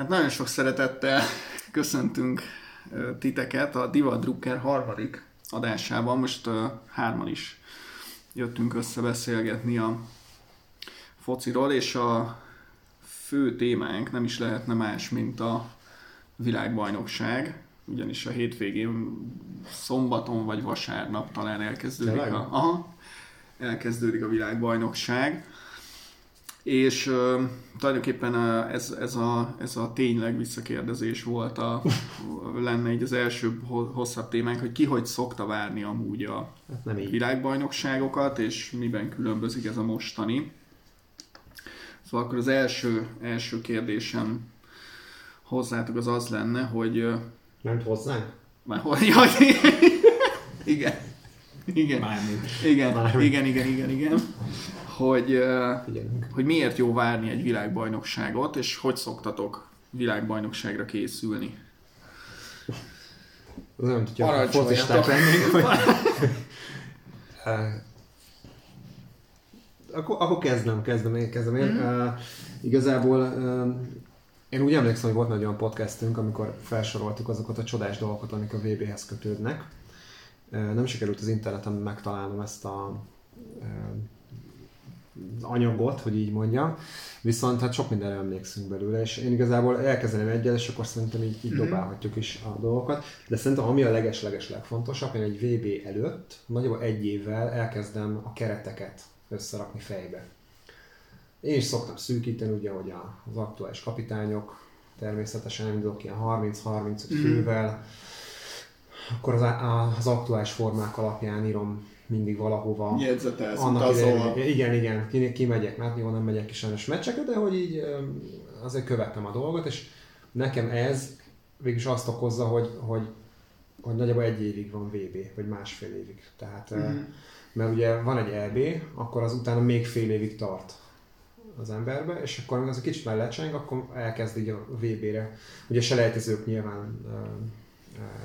Hát nagyon sok szeretettel köszöntünk titeket a Diva Drucker harmadik adásában. Most uh, hárman is jöttünk össze beszélgetni a fociról, és a fő témánk nem is lehetne más, mint a világbajnokság, ugyanis a hétvégén szombaton vagy vasárnap talán elkezdődik a, aha, elkezdődik a világbajnokság. És uh, tulajdonképpen ez, ez, a, ez a tényleg visszakérdezés volt, a, lenne így az első hosszabb témánk, hogy ki hogy szokta várni amúgy a hát nem így. világbajnokságokat, és miben különbözik ez a mostani. Szóval akkor az első, első kérdésem hozzátok az az lenne, hogy... Nem hozzánk? Már hogy, igen. Igen. Igen, igen, igen, igen, igen hogy, hogy miért jó várni egy világbajnokságot, és hogy szoktatok világbajnokságra készülni? Nem tudja, focisták lennénk, hogy... akkor, akkor kezdem, kezdem én, kezdem én. Mm. Uh, igazából uh, én úgy emlékszem, hogy volt egy olyan podcastünk, amikor felsoroltuk azokat a csodás dolgokat, amik a VB-hez kötődnek. Uh, nem sikerült az interneten megtalálnom ezt a anyagot, hogy így mondjam, viszont hát sok mindenre emlékszünk belőle, és én igazából elkezdeném egyel, és akkor szerintem így, így mhm. dobálhatjuk is a dolgokat, de szerintem ami a leges-leges legfontosabb, én egy VB előtt, nagyjából egy évvel elkezdem a kereteket összerakni fejbe. Én is szoktam szűkíteni, ugye, hogy az aktuális kapitányok, természetesen indulok ilyen 30-35 mhm. fővel, akkor az, az aktuális formák alapján írom mindig valahova. Jegyzetelsz, utazol. Igen, igen, ki, ki megyek, mert jó, nem megyek ki sajnos meccseket, de hogy így azért követtem a dolgot, és nekem ez végülis azt okozza, hogy, hogy, hogy nagyjából egy évig van VB, vagy másfél évig. Tehát, mm. mert ugye van egy EB, akkor az utána még fél évig tart az emberbe, és akkor amikor az a kicsit már lecseng, akkor elkezd így a VB-re. Ugye selejtezők nyilván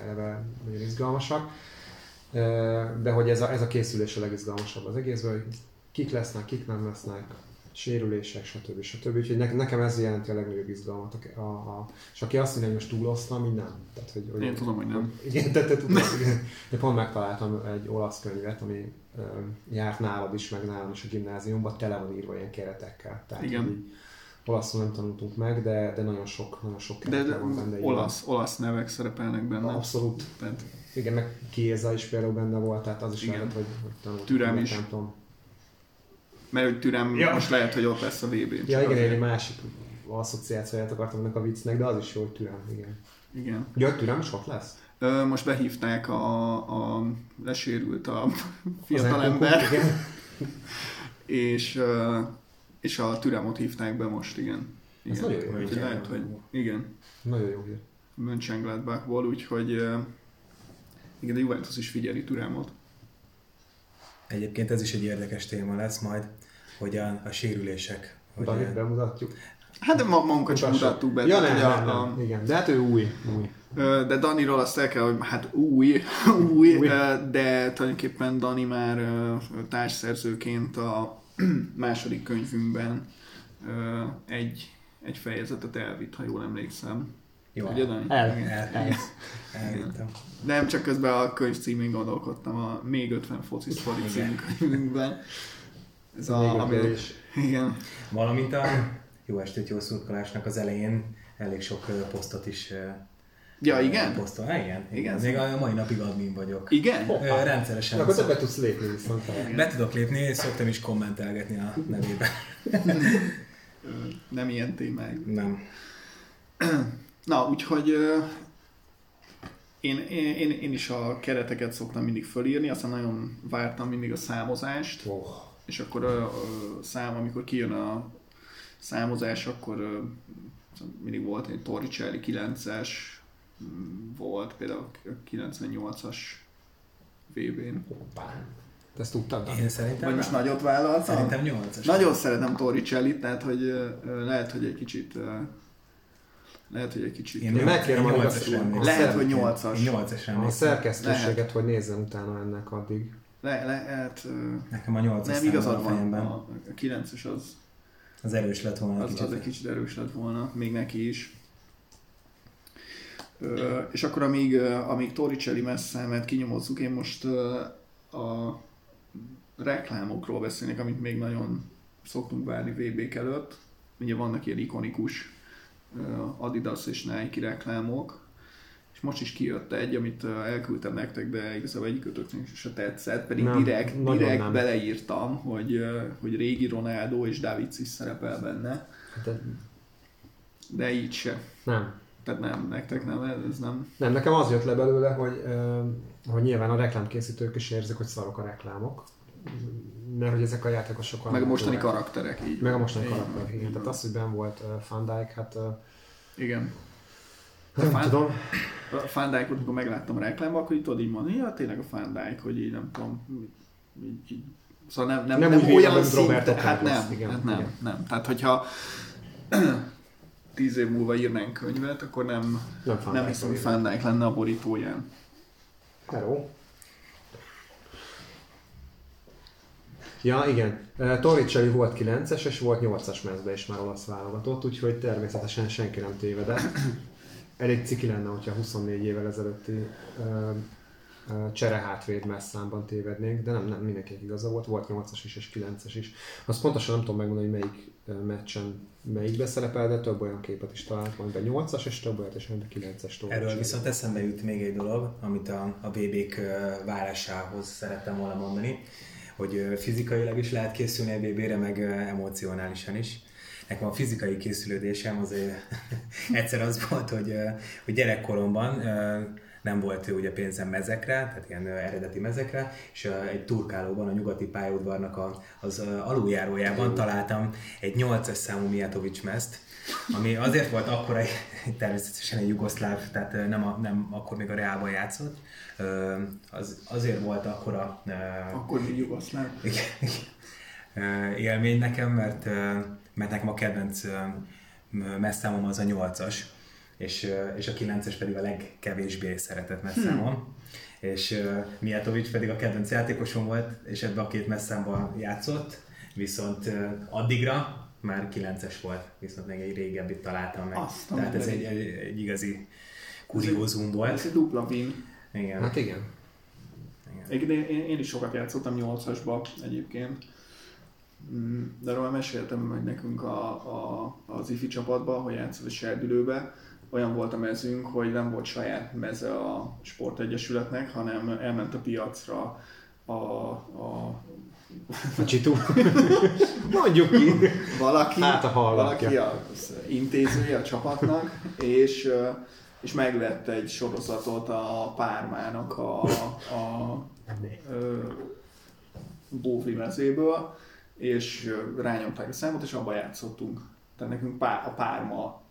eleve nagyon izgalmasak, de hogy ez a, ez a készülés a legizgalmasabb az egészben, hogy kik lesznek, kik nem lesznek, sérülések, stb. stb. Úgyhogy ne, nekem ez jelenti a legnagyobb izgalmat. A, a, a, és aki azt mondja, hogy most túloztam, így nem. Tehát, hogy, hogy, Én tudom, hogy nem. Igen, te, te tudod, igen. Én pont megtaláltam egy olasz könyvet, ami uh, járt nálad is, meg nálam is a gimnáziumban, tele van írva ilyen keretekkel. Tehát, igen. Így, olaszul nem tanultunk meg, de, de nagyon sok, nagyon sok de, de van benne. Olasz, olasz nevek szerepelnek benne. Abszolút. Tehát igen, meg Kéza is például benne volt, tehát az is Igen. lehet, hogy, hogy tanult. Türem is. Nem tudom. Mert hogy Türem ja. most lehet, hogy ott lesz a vb Ja, igen, azért. egy másik asszociációját akartam ennek a viccnek, de az is jó, hogy Türem, igen. Igen. Ja, Türem is ott lesz? Ö, most behívták a, a lesérült a fiatalember. és, és a Türemot hívták be most, igen. igen. Ez nagyon jó. Hogy lehet, hogy igen. Nagyon jó hír. Mönchengladbachból, úgyhogy igen, a Juventus is figyeli Türelmot. Egyébként ez is egy érdekes téma lesz majd, hogy a, a sérülések. Hogy Danit bemutatjuk. Hát de ma magunkat sem mutattuk be. Ja, nem, nem, nem, a, igen, de hát ő új. új. De Daniról azt el kell, hogy hát új, új, új. de tulajdonképpen Dani már társszerzőként a második könyvünkben egy, egy fejezetet elvitt, ha jól emlékszem. Jó, Ugye, el, el, el, el, el, Nem, csak közben a könyv címén gondolkodtam, a Még 50 focis fordít című könyvünkben. Ez a, ami, igen. Valamint a Jó estét, jó szurkolásnak az elején elég sok posztot is Ja, igen? Posztol. Ha, igen, igen. Még a mai napig admin vagyok. Igen? Hoppá. Rendszeresen. Akkor te be tudsz lépni viszont. Be tudok lépni, szoktam is kommentelgetni a nevében. Nem ilyen témák. Nem. Na, úgyhogy én, én, én is a kereteket szoktam mindig fölírni, aztán nagyon vártam mindig a számozást, oh. és akkor a, a szám, amikor kijön a számozás, akkor mindig volt egy Torricelli 9-es, mm, volt például a 98-as VB-n. Te ezt tudtad? Én szerintem Vagy most nagyot vállaltam? Szerintem 8-as. Nagyon szeretem Torricelli, tehát hogy lehet, hogy egy kicsit lehet, hogy egy kicsit... Én megkérem a Lehet, hogy 8-as. 8-as A szerkesztőséget, hogy nézzem utána ennek addig. Le, lehet... Nekem a 8 Nem, igazad van. A, a 9-es az... Az erős lett volna az, kicsit. Az egy kicsit erős lett volna, még neki is. Ö, és akkor amíg, amíg Torricelli messzemet kinyomozzuk, én most a reklámokról beszélnék, amit még nagyon szoktunk várni VB-k előtt. Ugye vannak ilyen ikonikus Adidas és Nike reklámok, és most is kijött egy, amit ö, elküldtem nektek, de igazából egyikötöknek se tetszett, pedig Nem, direkt, direkt nem. beleírtam, hogy, ö, hogy régi Ronaldo és David is szerepel benne, Hát, de így se. nem. Tehát nem, nektek nem, ez nem. Nem, nekem az jött le belőle, hogy, hogy nyilván a reklámkészítők is érzik, hogy szarok a reklámok. Mert hogy ezek a játékosok... Meg a mostani olyan- karakterek így. Meg a mostani Így karakterek, igen. így Tehát az, hogy ben volt uh, Van Dijk, hát uh, Igen. nem Van- tudom. A Van Dijkot, amikor megláttam a reklámban, akkor így tudod így mondani, ja, tényleg a Van Dijk, hogy így nem tudom, így, így, Szóval nem, nem, Nem nem, úgy olyan mint szinte, Roberto hát Carlos, nem, igen, hát nem, igen. nem. Tehát, hogyha tíz év múlva írnánk könyvet, akkor nem, Nem nem hiszem, hogy. Van Dijk lenne a borítóján. Hello. Ja, igen. Torricelli volt 9-es, és volt 8-as mezbe is már olasz válogatott, úgyhogy természetesen senki nem tévedett. Elég ciki lenne, hogyha 24 évvel ezelőtti csere hátvéd messzámban tévednénk, de nem, nem mindenkinek igaza volt, volt 8-as is és 9-es is. Azt pontosan nem tudom megmondani, hogy melyik meccsen melyikbe szerepel, de több olyan képet is talált, van be 8-as, és több olyat is, mint a 9-es Torricelli. Erről viszont eszembe jut még egy dolog, amit a, a VB-k várásához szerettem volna mondani, hogy fizikailag is lehet készülni a VB-re, meg emocionálisan is. Nekem a fizikai készülődésem azért egyszer az volt, hogy, hogy gyerekkoromban nem volt ugye pénzem mezekre, tehát ilyen eredeti mezekre, és egy turkálóban, a nyugati pályaudvarnak a, az aluljárójában találtam egy 8-as számú Mijatovics mezt, ami azért volt akkora, természetesen egy jugoszláv, tehát nem, a, nem akkor még a Reálban játszott, az, azért volt akkora Akkor még jugoszláv. élmény nekem, mert, mert nekem a kedvenc messzámom az a 8-as, és, és a 9-es pedig a legkevésbé szeretett messzámom. Hmm. És Mijatovic pedig a kedvenc játékosom volt, és ebbe a két messzámban játszott, viszont addigra már 9-es volt, viszont még egy régebbit találtam meg. Azt Tehát ez egy, egy, egy igazi kuriózum volt. Ez egy dupla win. Igen. Hát igen. Egyébként én, én, én is sokat játszottam 8-asba egyébként. Mm, De arról meséltem, hogy nekünk a, a, az ifi csapatban, hogy játszott a serdülőbe, olyan volt a mezünk, hogy nem volt saját meze a sportegyesületnek, hanem elment a piacra a, a A csitu. Mondjuk ki. valaki, Hát, hallgatja. valaki az intézője a csapatnak, és, és megvette egy sorozatot a Pármának a, a ö, Bóvri mezéből, és rányomták a számot, és abban játszottunk. Tehát nekünk pár, a Párma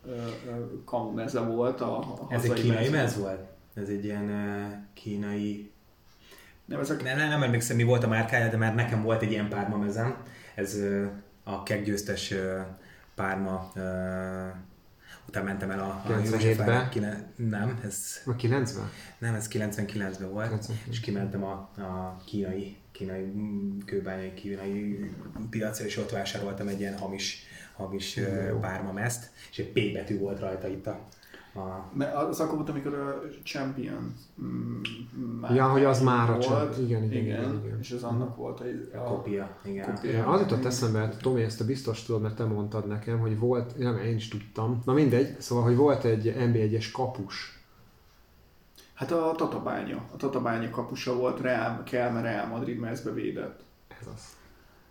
kamu meze volt a, a Ez egy kínai mez volt? Ez egy ilyen kínai... Nem, ezek Nem, nem, nem emlékszem, mi volt a márkája, de már nekem volt egy ilyen párma mezem. Ez a keggyőztes párma... Utána mentem el a, a 97-ben? Józsefára. Kine- Nem, ez, A 90? nem, ez 99-ben volt, 99. és kimentem a, a kínai, kínai kőbányai kínai piacra, és ott vásároltam egy ilyen hamis, hamis uh, párma mezt, és egy P betű volt rajta itt a Mert az akkor volt, amikor a Champion mm, már Ja, hogy az már a volt. Champ- igen, igen, igen, igen, igen. És az annak volt egy, A kopia, igen. kopia. Ja, az jutott eszembe, Tomi, ezt te biztos tudod, mert te mondtad nekem, hogy volt, nem, én is tudtam, na mindegy, szóval, hogy volt egy NB1-es kapus. Hát a Tatabánya. A Tatabánya kapusa volt, Real, Kelme Real Madrid mezbe védett. Ez az.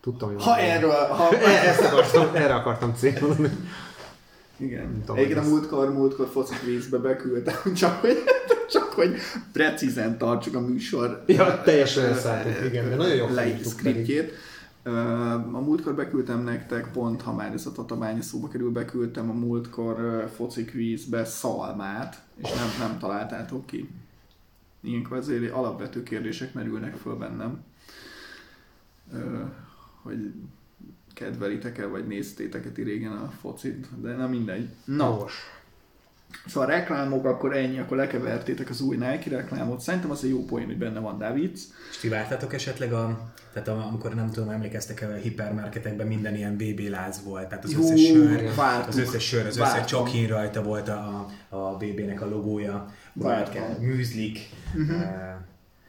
Tudtam, hogy Ha erről, ha... Ezt akartam, erre akartam célzni. Igen. Egyébként a múltkor, múltkor foci kvízbe beküldtem, csak hogy, csak hogy precízen tartsuk a műsor. Ja, teljesen elszálltuk, igen, de nagyon jól le- felírtuk pedig. szkriptjét. Ö, A múltkor beküldtem nektek, pont ha már ez a tatabánya szóba kerül, beküldtem a múltkor ö, foci kvízbe szalmát, és nem, nem találtátok ki. Ilyenkor azért alapvető kérdések merülnek föl bennem. Hogy kedvelitek-e, vagy néztétek-e ti régen a focit, de nem mindegy. Na, Jogos. Szóval a reklámok, akkor ennyi, akkor lekevertétek az új Nike reklámot. Szerintem az egy jó poén, hogy benne van Davids. És ti vártatok esetleg a, tehát a, amikor nem tudom, emlékeztek el a hipermarketekben minden ilyen BB láz volt, tehát az Jó, összes sör, vártuk. az összes sör, az összes Vártam. csokin rajta volt a, a BB-nek a logója, Vártam. műzlik, uh-huh.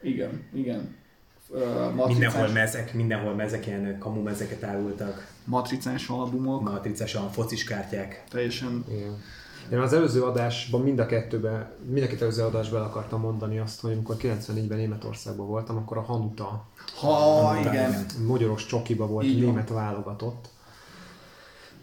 Igen, igen. Ö, mindenhol Matricás, mezek, mindenhol mezek, ilyen kamu mezeket árultak, matricás albumok, matricásan focis kártyák. teljesen Igen. Én az előző adásban mind a kettőben, mind a két előző adásban el akartam mondani azt, hogy amikor 94-ben Németországban voltam, akkor a Hanuta Ha, igen. igen. magyaros csokiba volt Így van. német válogatott.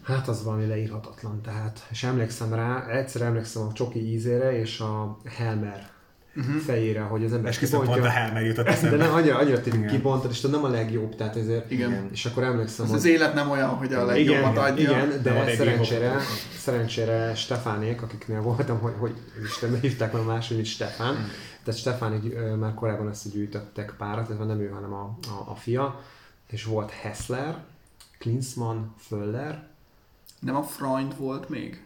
Hát az valami leírhatatlan, tehát, és emlékszem rá, egyszer emlékszem a csoki ízére és a Helmer uh-huh. fejére, hogy az ember Esküszöm, pont a Helmer jutott de eszembe. nem, annyira, annyira Igen. kibontad, és nem a legjobb, tehát ezért, Igen. és akkor emlékszem, Az, hogy az élet nem olyan, hogy a igen, legjobbat adja. igen, Nem ad de egy szerencsére, szerencsére Stefánék, akiknél voltam, hogy, hogy Isten hívták már máshogy, mint Stefán, Hmm. tehát Stefánék már korábban összegyűjtöttek párat, ez nem ő, hanem a, a, a fia, és volt Hessler, Klinsmann, Föller, Nem a Freund volt még?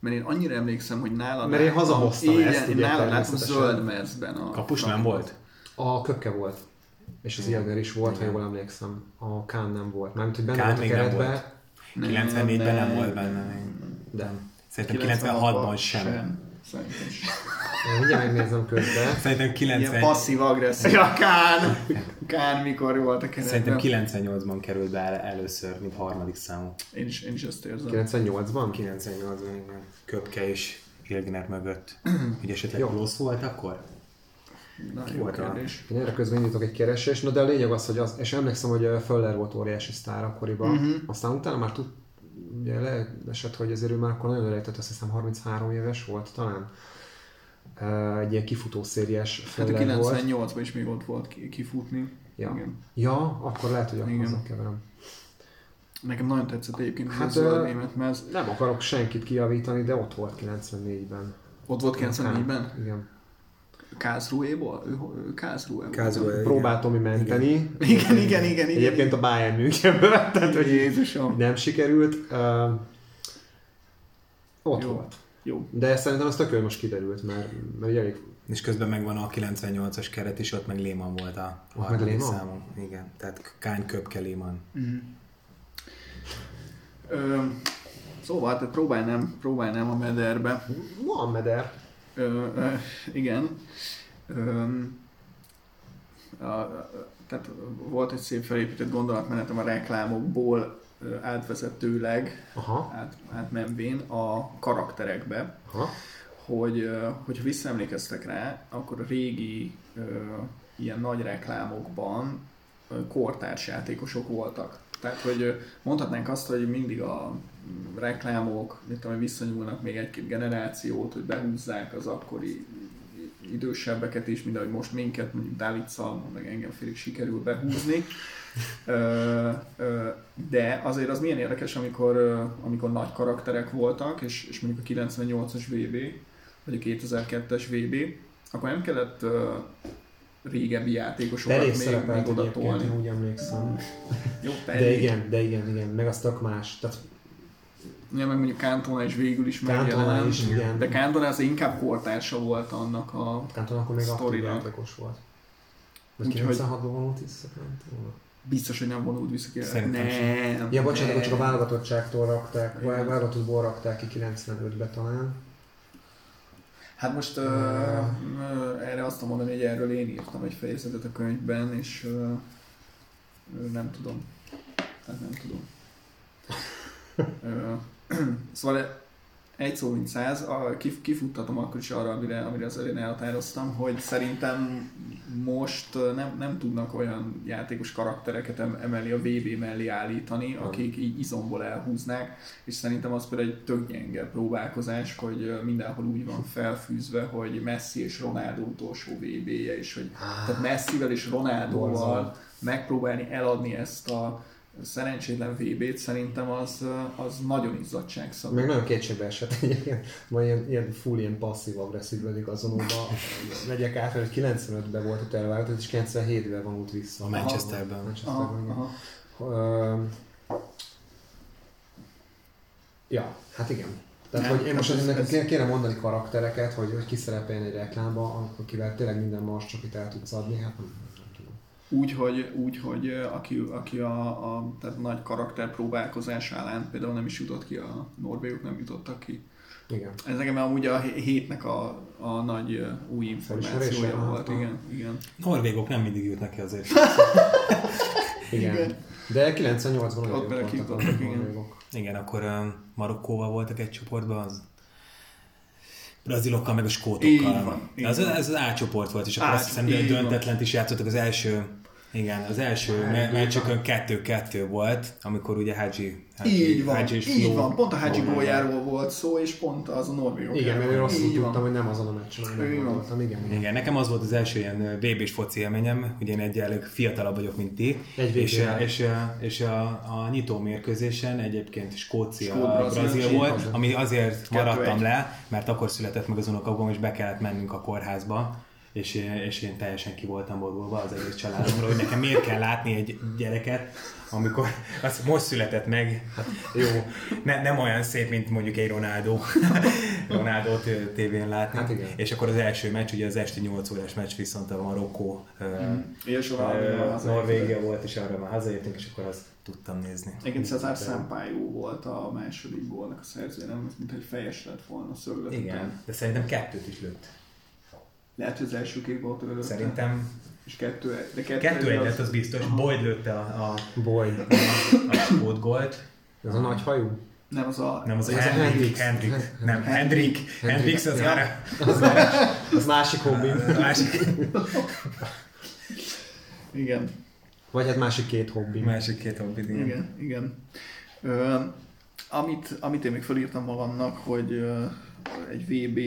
Mert én annyira emlékszem, hogy nála Mert én hazahoztam igen, ezt, ugye, nála láttam zöld merzben. A Kapus nem volt? a Kökke volt, és az. Ilger is volt, ha Igen. jól emlékszem, a Kán nem volt, mármint, hogy benne Kán volt a keretbe, volt. 94-ben nem volt benne. de Szerintem 96-ban sem. Szerintem sem. Én mindjárt megnézem közben. Szerintem Ilyen 90, passzív agresszív. A Kán! Kán mikor volt a keretben? Szerintem 98-ban került be el- először, mint harmadik számú. Én is, én is ezt érzem. 98-ban? 98-ban, igen. Köpke és Hilgner mögött. Hogy esetleg Jó. Klossz volt akkor? Na, Ki jó volt a- kérdés. Én erre közben indítok egy keresést, no de a lényeg az, hogy az, és emlékszem, hogy Föller volt óriási sztár akkoriban, uh-huh. aztán utána már tud, ugye leesett, hogy azért ő már akkor nagyon elejtett, azt hiszem 33 éves volt talán. Egy ilyen kifutó szériás Hát a Föller volt. 98-ban is még ott volt ki- kifutni. Ja. Igen. Ja, akkor lehet, hogy Igen. akkor keverem. Nekem nagyon tetszett egyébként Hát, hát, a német, mert ez Nem akarok senkit kijavítani, de ott volt 94-ben. ott volt 94-ben. Igen. Karlsruhe-ból? Ő, ő Karlsruhe volt. Karlsruhe. Igen. Próbált Tomi menteni. Igen, igen, igen, igen. Egyébként a Bayern Münchenből, tehát hogy Jézusom. nem sikerült. Uh, ott Jó. volt. Jó. De szerintem az tök jó, most kiderült, mert, mert elég És közben megvan a 98-as keret, és ott meg Lehmann volt a meg harmadik számú. Igen, tehát Kány Köpke Lehmann. Ö, szóval, tehát próbálnám, próbálnám a mederbe. van meder. Ö, ö, igen. Ö, a, a, tehát volt egy szép felépített gondolatmenetem a reklámokból átvezetőleg, Aha, át, átmenvén a karakterekbe, aha. hogy hogyha visszaemlékeztek rá, akkor a régi ilyen nagy reklámokban kortárs játékosok voltak. Tehát, hogy mondhatnánk azt, hogy mindig a reklámok, mit tudom, visszanyúlnak még egy-két generációt, hogy behúzzák az akkori idősebbeket is, mint ahogy most minket, mondjuk Dávid Szalmon, meg engem félig sikerül behúzni. De azért az milyen érdekes, amikor, amikor nagy karakterek voltak, és, és mondjuk a 98-as VB, vagy a 2002-es VB, akkor nem kellett régebbi játékosokat Elég még, még oda tolni. úgy emlékszem. Jó, De igen, de igen, igen, meg az tök más. Tehát Ja, meg mondjuk Cantona is végül is megjelent. is, igen. De Cantona az inkább kortársa volt annak a Cantona akkor még játékos volt. Vagy Úgyhogy- 96-ban vonult vissza Cantona? biztos, hogy nem vonult vissza ki. Szerintem Nem. Ja, bocsánat, akkor csak a nem. válogatottságtól rakták, Igen. válogatottból rakták ki 95-be talán. Hát most uh, uh, erre azt tudom mondani, hogy erről én írtam egy fejezetet a könyvben, és uh, nem tudom. Hát nem tudom. szóval egy szó mint száz, a, kif, kifuttatom akkor is arra, amire, amire az elején elhatároztam, hogy szerintem most nem, nem tudnak olyan játékos karaktereket em- emelni a VB mellé állítani, akik így izomból elhúznák, és szerintem az például egy tök gyenge próbálkozás, hogy mindenhol úgy van felfűzve, hogy Messi és Ronaldo utolsó VB-je, és hogy tehát Messivel és Ronaldoval Borzalom. megpróbálni eladni ezt a szerencsétlen VB-t szerintem az, az nagyon izzadságszagú. Meg nagyon kétségbe esett egyébként, majd ilyen, ilyen full, ilyen passzív agresszív azonóba megyek át, hogy 95-ben volt a tervállalat, és 97-ben vonult vissza. A Manchesterben. Manchesterben, Aha, igen. aha. Ö, Ja, hát igen. Tehát, Nem, hogy én most ez- ennek ez- kéne, mondani karaktereket, hogy, hogy ki szerepeljen egy reklámba, akivel tényleg minden marscsapit el tudsz adni, hát nem. Úgy, hogy, úgy, hogy aki, aki a, a tehát nagy karakter próbálkozás ellen például nem is jutott ki, a norvégok nem jutottak ki. Igen. Ez nekem amúgy a hé- hétnek a, a nagy új információja volt, igen, igen. Norvégok nem mindig jutnak ki azért. Igen. Igen. De 98-ban nagyon Ott voltak a norvégok. Igen, akkor um, Marokkóval voltak egy csoportban, az brazilokkal, meg a skótokkal. Így van, így van. ez az A csoport volt, és akkor A- azt hiszem, hogy döntetlent is játszottak az első igen, az első me- meccsükön 2-2 volt, amikor ugye Haji, Haji, Így van, és így Flo- van. Pont a Hágyi góljáról volt szó, és pont az a norvégok. Igen, mert én rosszul van. tudtam, hogy nem azon a meccsen, gondoltam. Igen, igen. Igen, nekem az volt az első ilyen VB-s foci élményem, ugye én egyelőleg fiatalabb vagyok, mint ti, Egy és, és, és a, a nyitó mérkőzésen egyébként Skócia, Skót-Brazil, Brazil volt, ami azért maradtam egy. le, mert akkor született meg az unokagom, és be kellett mennünk a kórházba, és, és én teljesen ki voltam borulva az egész családomra, hogy nekem miért kell látni egy gyereket, amikor az most született meg, hát jó, ne, nem olyan szép, mint mondjuk egy Ronaldo, Ronaldo tévén látni. Hát igen. És akkor az első meccs, ugye az esti 8 órás meccs viszont a Marokkó, mm. Norvégia volt, és arra már hazaértünk, és akkor azt tudtam nézni. Igen, Cezár Számpályó volt a második gólnak a szerzője, nem? Mint egy fejes lett volna szöglet után. Igen, de szerintem kettőt is lőtt. Lehet, hogy az első két gólt ő lőtte. Szerintem És kettő, de kettő, kettő egy az- lett, az biztos. Aha. Boyd lőtte a, a, Boyd. a skót gólt. Ez a nagy hajú? Nem, az a... Nem, az, Az a a Hendrik. Hendrix. Hendrik. Hen- Nem, Hendrik. Hendrix az Ja. már Az, más, az másik hobbi. a másik, Igen, Vagy hát másik két hobbi. másik két hobbit. igen. igen, igen. Ö, amit, amit én még felírtam magamnak, hogy ö, egy VB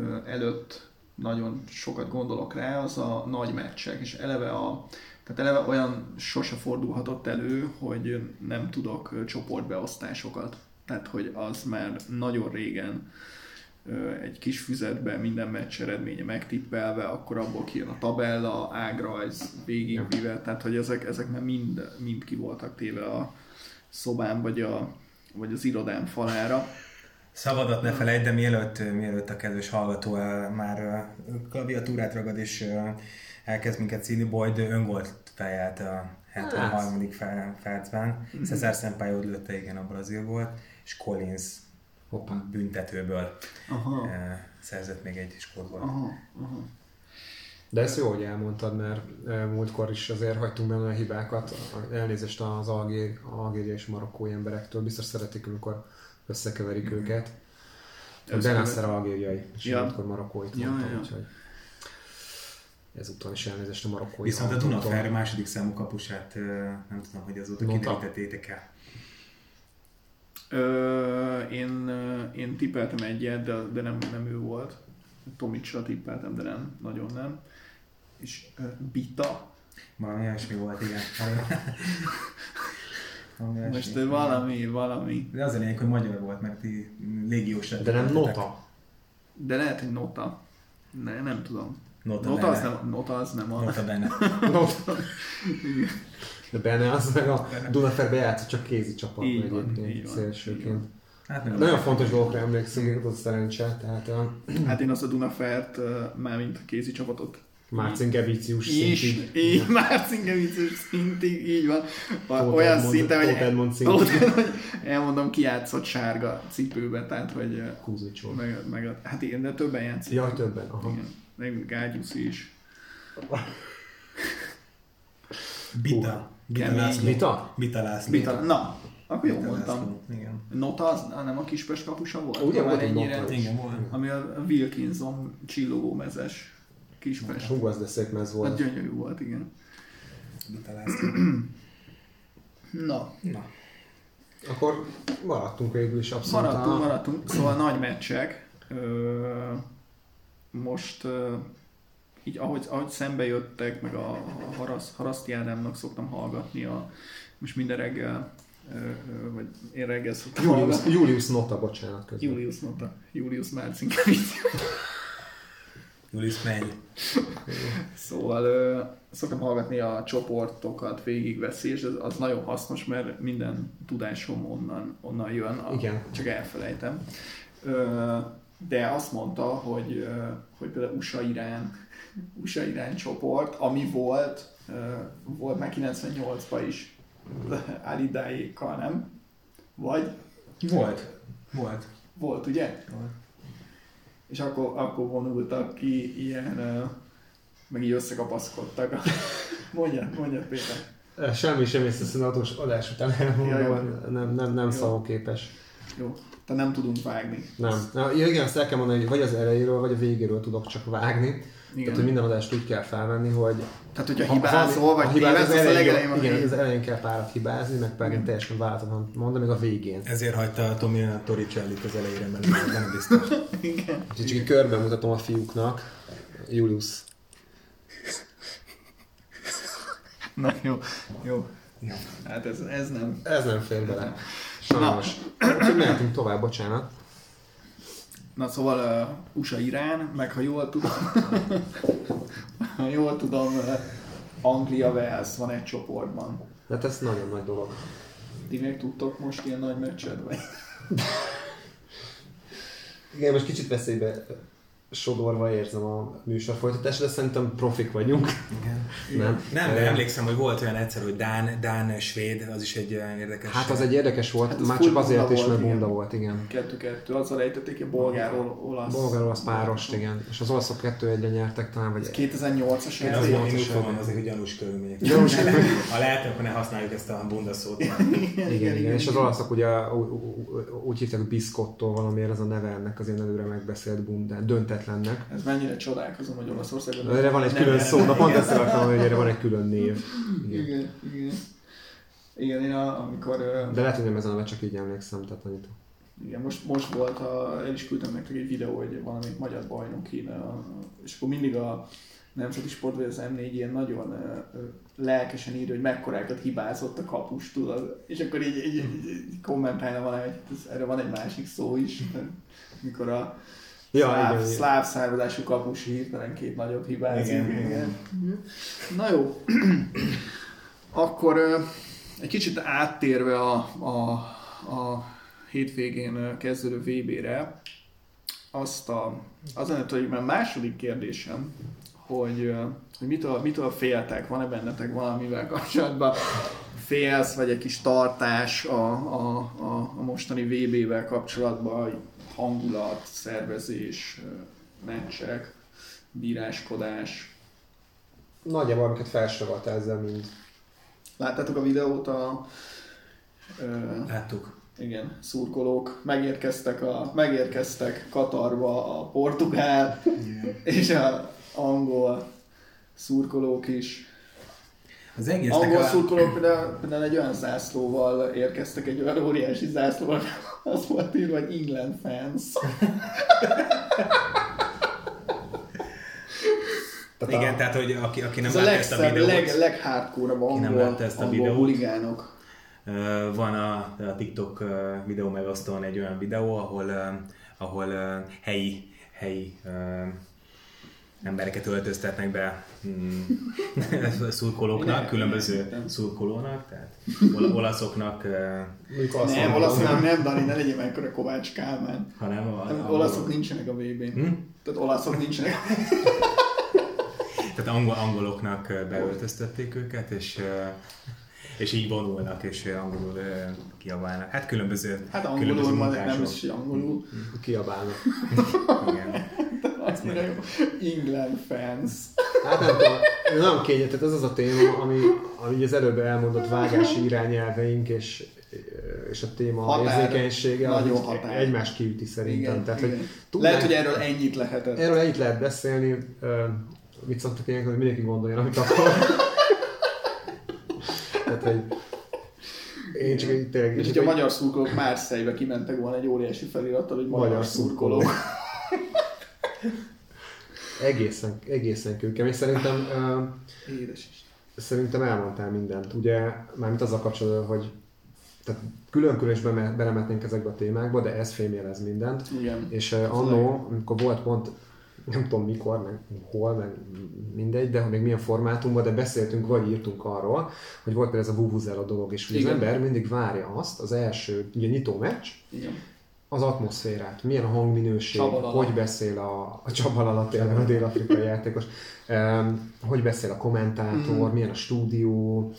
ö, előtt nagyon sokat gondolok rá, az a nagy meccsek, és eleve a tehát eleve olyan sose fordulhatott elő, hogy nem tudok csoportbeosztásokat. Tehát, hogy az már nagyon régen egy kis füzetben minden meccs eredménye megtippelve, akkor abból kijön a tabella, ágrajz, végigvive, tehát hogy ezek, ezek már mind, mind ki voltak téve a szobám vagy, a, vagy az irodám falára. Szabadat ne felejtsd, de mielőtt, mielőtt a kedves hallgató el, már ö, klaviatúrát ragad és ö, elkezd minket színi, Boyd öngolt fejelt a 73. fe- percben. Cesar Sampaio lőtte igen a brazil volt, és Collins Hoppá. Büntetőből Aha, szerzett még egy skót volt. aha, aha. De ezt jó, hogy elmondtad, mert eh, múltkor is azért hagytunk benne a hibákat. Elnézést az algér, algéria és marokkói emberektől. Biztos szeretik, amikor összekeverik őket. Ez Benasser algériai, és Ja. múltkor marokkóit Ja, mondtam, ja. úgyhogy ezúttal is elnézést a marokkói Viszont a hallgatóktól. Dunafer második számú kapusát nem tudom, hogy azóta kiderítettétek el. Ö, én, én tippeltem egyet, de, de nem, nem ő volt. Tomicsra tippeltem, de nem, nagyon nem. És ö, Bita. Valami olyasmi volt, igen. Olyasmi. Most ö, valami, valami. De az a lényeg, hogy magyar volt, mert ti légiós De nem nota. De lehet, hogy Nota. Ne, nem tudom. Nota, Nota az nem, nota az nem a... Nota benne. nota. De benne az meg a Dunaferbe játszott csak kézi csapatban Így van, egyébként, így van, így szélsőként. Hát nem Nagyon fontos dolgokra emlékszünk, az a szerencse, tehát Hát én azt a Dunafert, mármint a kézi csapatot Márcin Vicius is, szintig. így, Márcin Gevicius szintig, így van. Tóth Olyan szinten, hogy, Edmond, elmondom, kijátszott sárga cipőbe, tehát hogy ö, Kúzicsó. meg, meg, hát igen, de többen játszott. Jaj, többen, aha. Igen, meg Gágyusz is. Bita. Bita. László. Vita? Bita László. Bita, na, akkor jó Bita mondtam. Igen. Nota az nem a kispest kapusa volt? Ugye volt ennyire, Nota. Igen, volt. Ami a Wilkinson csillogó mezes kispest. Hú, az de szép mez volt. gyönyörű volt, igen. Na, Na, Akkor maradtunk végül is abszolút. maradtunk, a- maradtunk. Szóval nagy meccsek. Most így ahogy, ahogy szembe jöttek, meg a, a Harasz, Haraszti Ádámnak szoktam hallgatni a, most minden reggel, vagy én reggel szoktam Julius, hallgatni. Julius Nota, bocsánat közben. Julius mondta. Julius Márcinkevicius. Julius, menj. Szóval ö, szoktam hallgatni a csoportokat, végigveszi, és az, az nagyon hasznos, mert minden tudásom onnan, onnan jön, a, Igen. csak elfelejtem. Ö, de azt mondta, hogy, hogy például USA-Irán, USA-Irán csoport, ami volt, volt már 98-ban is Alidáékkal, nem? Vagy? Volt. Volt. Volt, ugye? Volt. És akkor, akkor vonultak ki ilyen, meg így összekapaszkodtak. mondja, mondja Péter. Semmi sem észre a adás után elmondom, Ja, jó. nem, nem, nem Jó. szavaképes. Jó, te nem tudunk vágni. Nem. Na, ja, igen, azt el kell mondani, hogy vagy az elejéről, vagy a végéről tudok csak vágni. Igen. Tehát, hogy minden adást úgy kell felvenni, hogy Tehát, hogyha Ha- hibázol, vagy ha hibáz, tévedsz, azt a legelején van. Igen, az elején kell párat hibázni, meg pedig teljesen váltatlan mondani, meg a végén. Ezért hagyta a Tomi a Torricellit az elejére, mert nem biztos. Igen. Úgyhogy csak körben mutatom a fiúknak. Julius. Na jó, jó. Jó. Hát ez, ez nem. Ez nem fér bele. Sajnos. Úgyhogy mehetünk tovább, bocsánat. Na szóval uh, USA-Irán, meg ha jól tudom, ha jól tudom, uh, Anglia-Wales van egy csoportban. Hát ez nagyon nagy dolog. Ti még tudtok most ilyen nagy meccset, vagy? Igen, most kicsit veszélybe sodorva érzem a műsor folytatást, de szerintem profik vagyunk. Igen. Nem? Nem, de emlékszem, hogy volt olyan egyszer, hogy Dán, Dán, Svéd, az is egy olyan érdekes. Hát az egy érdekes volt, Hát az már csak azért is, mert bunda volt, igen. Kettő-kettő, azzal ejtették ki bolgár olasz. Bolgár olasz párost, igen. És az olaszok kettő egyre nyertek talán, vagy 2008-as Én volt én úgy fogom azért, hogy gyanús körülmények. Gyanús Ha lehet, akkor ne használjuk ezt a bunda szót. Igen, igen, igen, és az olaszok ugye úgy hívták, hogy biszkottól valamiért ez a neve ennek az én előre megbeszélt bundán, döntetlennek. Ez mennyire csodálkozom, hogy Olaszországban... Erre van egy külön szó, na pont ezt akartam, hogy erre van egy külön név. Igen. Igen, igen. Igen, én a, amikor... De lehet, hogy nem ezen a csak így emlékszem, tehát annyit. Igen, most, most volt, a, el is küldtem nektek egy videó, hogy valamelyik magyar bajnok kéne, és akkor mindig a Nemzeti Sport vagy az M4 ilyen nagyon lelkesen írja, hogy mekkorákat hibázott a kapus, tudod, és akkor így, így, így, így kommentálna valami, hogy ez, erre van egy másik szó is, mikor a Ja, szláv, igen, igen. szláv származású kapus hirtelen két nagyot hibázik. Igen. Igen. Na jó, akkor egy kicsit áttérve a, a, a hétvégén kezdődő VB-re, azt a, az lenne tulajdonképpen második kérdésem, hogy, hogy mitől, mitől féltek, van-e bennetek valamivel kapcsolatban félsz, vagy egy kis tartás a, a, a, a mostani VB-vel kapcsolatban, hangulat, szervezés, meccsek, bíráskodás. Nagyjából amiket felsorolt ezzel mind. Láttátok a videót a ö, Láttuk. igen, szurkolók megérkeztek, a, megérkeztek Katarba a portugál és a angol szurkolók is. Az egésznek Angol a... szurkolók például, például egy olyan zászlóval érkeztek, egy olyan óriási zászlóval, az volt írva, hogy England fans. Tehát Igen, a, tehát, hogy aki, aki nem látta ezt a videót, leg, leghardcore Ki nem látta ezt a videót? huligánok. Van a, a TikTok videó megosztón egy olyan videó, ahol, ahol helyi, helyi embereket öltöztetnek be mm, szurkolóknak, különböző értem. szurkolónak, tehát ol- olaszoknak, Nem, mondom, olaszok nem, Dani, ne legyen mekkora Kovács Kálmán. hanem a, Nem, a, olaszok nincsenek a VB-n. Hm? Tehát olaszok nincsenek. Tehát angol, angoloknak beöltöztették őket, és és így vonulnak, és angolul kiabálnak. Hát különböző, Hát különböző angolul, ma nem is angolul. kiabálnak. Igen. Annyira jó. England fans. Hát nem tudom, nagyon kényes, tehát ez az a téma, ami, ami az előbb elmondott vágási irányelveink és, és a téma Határ. érzékenysége, Nagyon az határ. egymást kiüti szerintem. Igen, Tehát, igen. Hogy tudnánk- Lehet, hogy erről ennyit lehetett. Erről ennyit lehet beszélni, mit szoktak ilyenkor, hogy mindenki gondoljon, amit akar. Tehát, hogy én csak így tényleg... És hogyha a magyar szurkolók Márszejbe kimentek volna egy óriási felirattal, hogy magyar, Magyar szurkolók. Egészen, egészen kőkemény. Szerintem, Édes is. szerintem elmondtál mindent. Ugye, mármint azzal kapcsolatban, hogy tehát külön-külön is belemetnénk ezekbe a témákba, de ez fémjelez mindent. Igen. És uh, annó, amikor volt pont nem tudom mikor, meg hol, meg mindegy, de még milyen formátumban, de beszéltünk, vagy írtunk arról, hogy volt például ez a Vuvuzela dolog, és hogy az ember mindig várja azt, az első, ugye nyitó meccs, Igen. Az atmoszférát, milyen a hangminőség, Csaba Lala. hogy beszél a, a Csaba Lala, tényleg a dél-afrikai játékos, um, hogy beszél a kommentátor, Mhm. milyen a stúdió,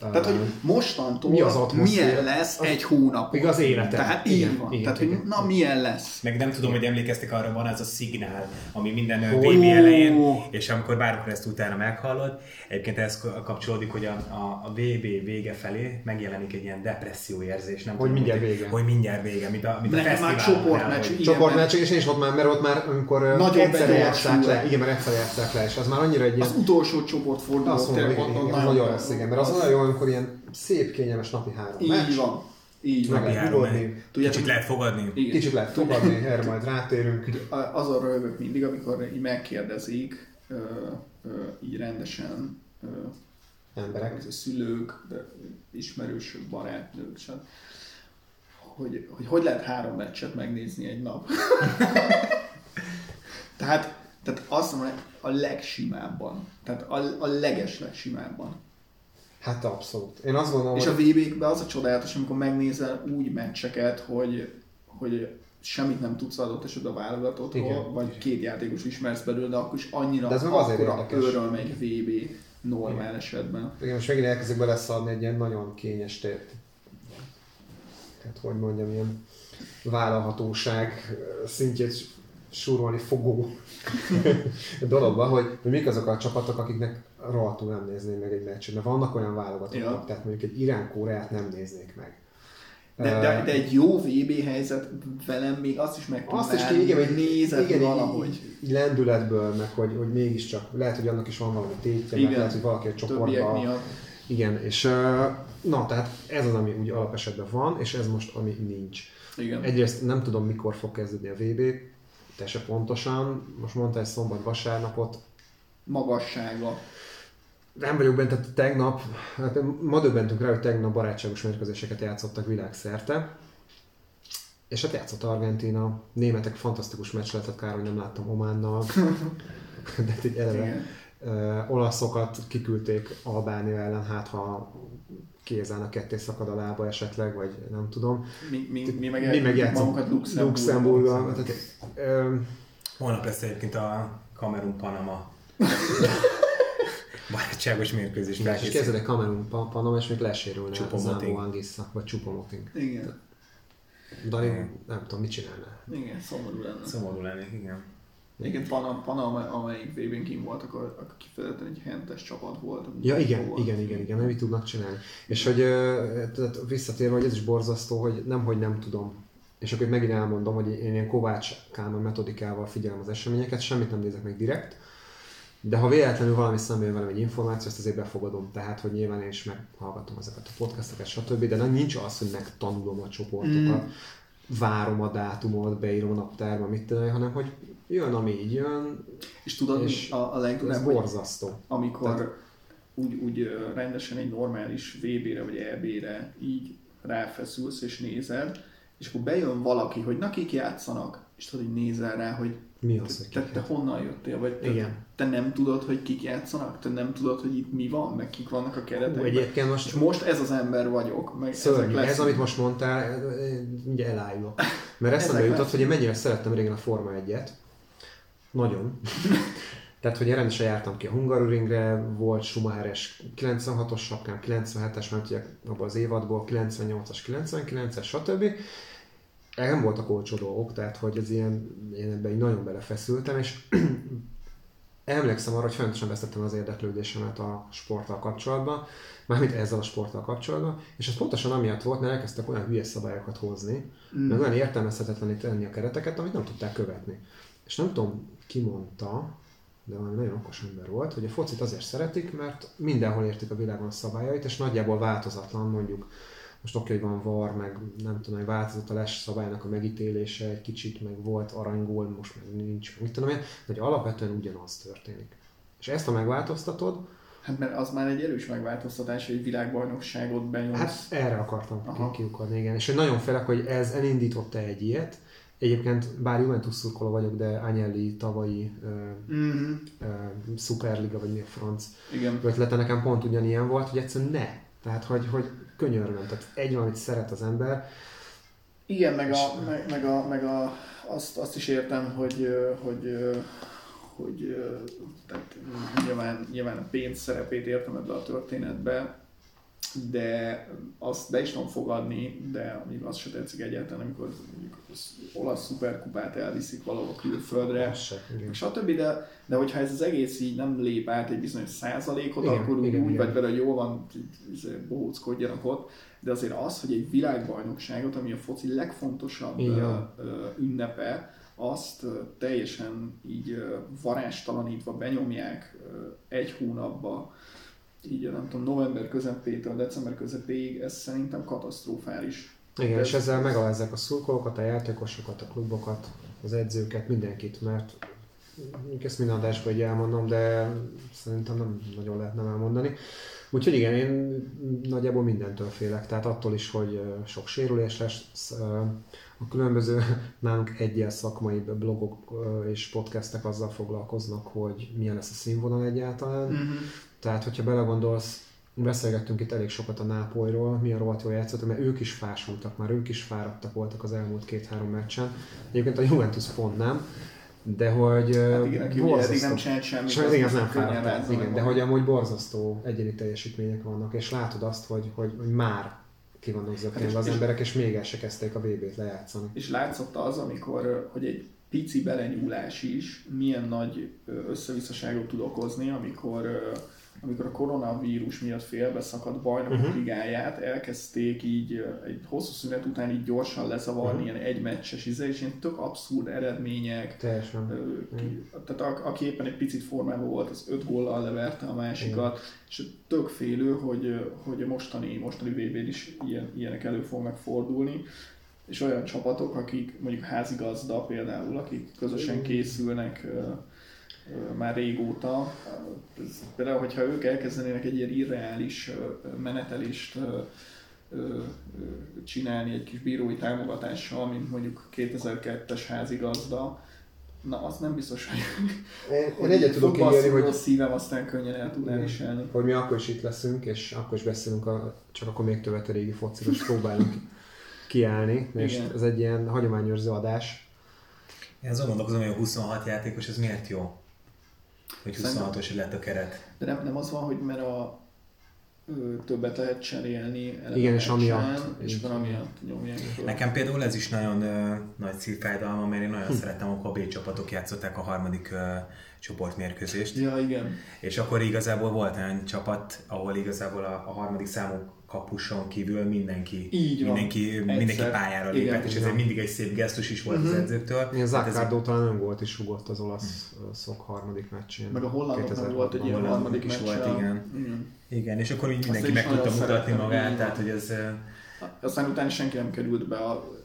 Tehát, hogy mostantól Mi az atmoszféra? milyen lesz Az- egy hónap. Még az élete. Tehát Igen, így van. igen, Tehát, igen. hogy na milyen lesz. Meg nem tudom, hogy emlékeztek arra, van az a szignál, ami minden Ó. VB elején, és amikor bármikor ezt utána meghallod, egyébként ez kapcsolódik, hogy a, a, a VB vége felé megjelenik egy ilyen depresszió érzés, nem Hogy tudom, mindjárt hogy, vége. Hogy mindjárt vége, mint a, mint a Nekem már csoportmeccs, hogy- igen. csoportmeccs, és én is ott már, mert ott már, amikor Nagyon egyszer játszák le, igen, mert egyszer játszák le, és az már annyira egy ilyen... Az utolsó csoportforduló Azt mondom, igen, igen, nagyon rossz, igen, mert az olyan amikor ilyen szép, kényelmes napi három Így meccs, van. Így meg van. Napi lehet három, ugodni, Tudjátok, Kicsit lehet fogadni. Igen. kicsit lehet fogadni, erre majd rátérünk. Azon röhögök mindig, amikor így megkérdezik, ö, ö, így rendesen ö, Emberek. a szülők, de ismerősök, barátnők, stb. Hogy, hogy hogy lehet három meccset megnézni egy nap. tehát, tehát azt mondom, hogy a legsimábban. Tehát a, a leges legsimábban. Hát abszolút. Én azt gondolom, És a hogy VB-kben az a csodálatos, amikor megnézel úgy meccseket, hogy, hogy semmit nem tudsz adott esetben a válogatottról, Igen. vagy két játékos ismersz belőle, de akkor is annyira De ez meg azért akkora érdekes. öröm egy VB normál esetben. igen, most megint elkezdek beleszadni egy ilyen nagyon kényes tért. Hát hogy mondjam, ilyen vállalhatóság szintjét súrolni fogó dologba, hogy, hogy mik azok a csapatok, akiknek rohadtul nem nézném meg egy meccset. Mert vannak olyan válogatottak, Ja. tehát mondjuk egy Irán-Koreát nem néznék meg. De, de, de egy jó VB helyzet velem még azt is meg Azt is igen, hogy nézed igen, valahogy. Így, így, lendületből, meg hogy, hogy mégiscsak, lehet, hogy annak is van valami tétje, meg Igen. lehet, hogy valaki a csoportban. Igen, és na, tehát ez az, ami úgy alapesetben van, és ez most, ami nincs. Igen. Egyrészt nem tudom, mikor fog kezdődni a VB, te se pontosan, most mondta egy szombat vasárnapot, Magassága. Nem vagyok benne, tehát tegnap, hát ma döbbentünk rá, hogy tegnap barátságos mérkőzéseket játszottak világszerte, és hát játszott Argentina, németek fantasztikus meccs lehetett, kár, hogy nem láttam Ománnal, de hát így eleve Igen. Ö, olaszokat kiküldték Albánia ellen, hát ha kézának ketté szakad a lába esetleg, vagy nem tudom. Mi, mi, mi meg, Mi Luxemburgba. Luxemburgban. Tehát, ö, Holnap lesz egyébként a Kamerun-Panama barátságos mérkőzés. és felkészül. kezded egy Kamerun Pa- Panama, és még lesérülne. Zambo Anguissa, vagy Chupomoting. Igen. Dani, Igen. nem tudom, mit csinálna. Igen, szomorú lenne. Szomorú lennék, igen. Egyébként Pana, Pana amelyik VB-n kim volt, akkor, akkor kifejezetten egy hentes csapat volt. Ja, igen, Volt. igen, igen, igen, nem mit tudnak csinálni. És hogy tehát visszatérve, hogy ez is borzasztó, hogy nem, hogy nem tudom. És akkor megint elmondom, hogy én ilyen Kovács Kálmán metodikával figyelem az eseményeket, semmit nem nézek meg direkt, de ha véletlenül valami szembe jön velem egy információ, ezt azért befogadom. Tehát, hogy nyilván én is meghallgatom ezeket a podcasteket, stb. De nem nincs az, hogy megtanulom a csoportokat, Mm. várom a dátumot, beírom a naptárba, mit tudom, hanem hogy jön, ami így jön, És tudod, És a, a hogy borzasztó. amikor Tehát- úgy, úgy rendesen egy normális VB-re vagy EB-re így ráfeszülsz és nézed, és akkor bejön valaki, hogy na kik játszanak, és tudod, hogy nézel rá, hogy Mi az, te, kik te honnan jöttél, vagy te, Igen. te nem tudod, hogy kik játszanak, te nem tudod, hogy itt mi van, meg kik vannak a keretekben. egyébként most És most ez az ember vagyok, meg Szörnyű. ezek Ez, amit most mondtál, mindjárt elájulok. Mert eszembe Ezek jutott, lesznek. hogy én mennyire szerettem régen a Forma 1-et. Nagyon. Tehát, hogy rendesen jártam ki a Hungaroringre, volt Schumacheres 96-os sapkám, 97-es, mert ugye abban az évadból, 98-as, 99-es, stb. Nem voltak olcsó dolgok, tehát hogy ez ilyen, én ebben így nagyon belefeszültem, és emlékszem arra, hogy folyamatosan vesztettem az érdeklődésemet a sporttal kapcsolatban, mármint ezzel a sporttal kapcsolatban, és ez pontosan amiatt volt, mert elkezdtek olyan hülye szabályokat hozni, mm. meg olyan értelmezhetetlené tenni a kereteket, amit nem tudták követni. És nem tudom, ki mondta, de valami nagyon okos ember volt, hogy a focit azért szeretik, mert mindenhol értik a világon a szabályait, és nagyjából változatlan mondjuk most oké, hogy van var, meg nem tudom, hogy változott a les szabálynak a megítélése egy kicsit, meg volt aranygól, most meg nincs, meg mit tudom én, de hogy alapvetően ugyanaz történik. És ezt, ha megváltoztatod, Hát mert az már egy erős megváltoztatás, hogy egy világbajnokságot benyomsz. hát erre akartam Aha. ki- kiukadni, igen. És hogy nagyon félek, hogy ez elindította egy ilyet, Egyébként bár Juventus szurkoló vagyok, de Agnelli tavalyi uh, Mm-hmm. uh, Superliga, vagy mi a franc Igen. ötlete nekem pont ugyanilyen volt, hogy egyszerűen ne. Tehát, hogy, hogy könyörgöm. Tehát egy valamit szeret az ember. Igen, meg, a, meg, meg, a, meg a, azt, azt is értem, hogy, hogy, hogy tehát nyilván, nyilván a pénz szerepét értem ebbe a történetbe, de azt be is tudom fogadni, de még azt se tetszik egyáltalán, amikor mondjuk az olasz szuperkupát elviszik valahol külföldre, igen. stb. De, de hogyha ez az egész így nem lép át egy bizonyos százalékot, Igen, akkor úgy, igen, úgy igen. vagy vele, hogy jól van, izé, bohóckodjanak ott, de azért az, hogy egy világbajnokságot, ami a foci legfontosabb ö, ünnepe, azt teljesen így ö, varástalanítva benyomják egy hónapba, így nem tudom, november közepétől december közepéig, ez szerintem katasztrofális. Igen, Ez- és ezzel megalázzák a szurkolókat, a játékosokat, a klubokat, az edzőket, mindenkit, mert ezt minden adásban így elmondom, de szerintem nem nagyon lehet nem elmondani. Úgyhogy igen, én nagyjából mindentől félek, tehát attól is, hogy sok sérülés lesz, a különböző nálunk egyel szakmai blogok és podcastek azzal foglalkoznak, hogy milyen lesz a színvonal egyáltalán. Mm-hmm. Tehát, hogyha belegondolsz, beszélgettünk itt elég sokat a Nápolyról, milyen rohadt jól játszottak, mert ők is fásultak, már ők is fáradtak voltak az elmúlt két-három meccsen. Egyébként a Juventus pont nem, de hogy Hát igen, ugye eddig nem borzasztó. csinált semmit, az nem fáradt. Igen, de hogy amúgy borzasztó egyéni teljesítmények vannak, és látod azt, hogy, hogy, hogy már ki vannak Hát az és- emberek, és még el se kezdték a VB-t lejátszani. És látszott az, amikor, hogy egy pici belenyúlás is milyen nagy összevisszaságot tud okozni, amikor, amikor a koronavírus miatt félbeszakadt bajnokok uh-huh. ligáját elkezdték így egy hosszú szünet után így gyorsan lezavarni, uh-huh. ilyen egymeccses íze, és ilyen tök abszurd eredmények. Teljesen. Ö, ki, tehát a, aki éppen egy picit formában volt, az öt góllal leverte a másikat, és tök félő, hogy, hogy a mostani, mostani VB-n is ilyen, ilyenek elő fognak fordulni és olyan csapatok, akik mondjuk házigazda például, akik közösen készülnek már régóta. Ez, például, hogyha ők elkezdenének egy ilyen irreális menetelést csinálni egy kis bírói támogatással, mint mondjuk 2002-es házigazda, na az nem biztos, hogy, Én, én egyet tudok ígérni, hogy rossz szívem aztán könnyen el tud elviselni. hogy mi akkor is itt leszünk, és akkor is beszélünk, a, csak akkor még többet a régi fociról, és próbálunk kiállni, és Igen. ez egy ilyen hagyományőrző adás. Én azon gondolkozom, hogy a 26 játékos, ez miért jó? Hogy Szerintem- 26-os lett a keret. De nem, nem az van, hogy mert a ö, többet lehet cserélni Igen, és amiatt. és akkor amiatt nyomják föl. Nekem például ez is nagyon ö, nagy szívfájdalma, mert én nagyon szerettem, amikor a B csapatok játszották a harmadik ö, csoportmérkőzést. Ja, igen. És akkor igazából volt olyan csapat, ahol igazából a, a harmadik számú kapuson kívül mindenki, Így van. mindenki, mindenki Egyszer. pályára Igen, lépett, és ez igen. mindig egy szép gesztus is volt az edzőktől. Ilyen Hát ez- Zaccardo talán nem volt is rugott az olasz hm. szok harmadik meccsén. Meg a hollandoknak volt egy ilyen harmadik is volt, igen. igen. Igen, és akkor így mindenki meg tudta mutatni magát, tehát hogy ez... Aztán utána senki nem került be a,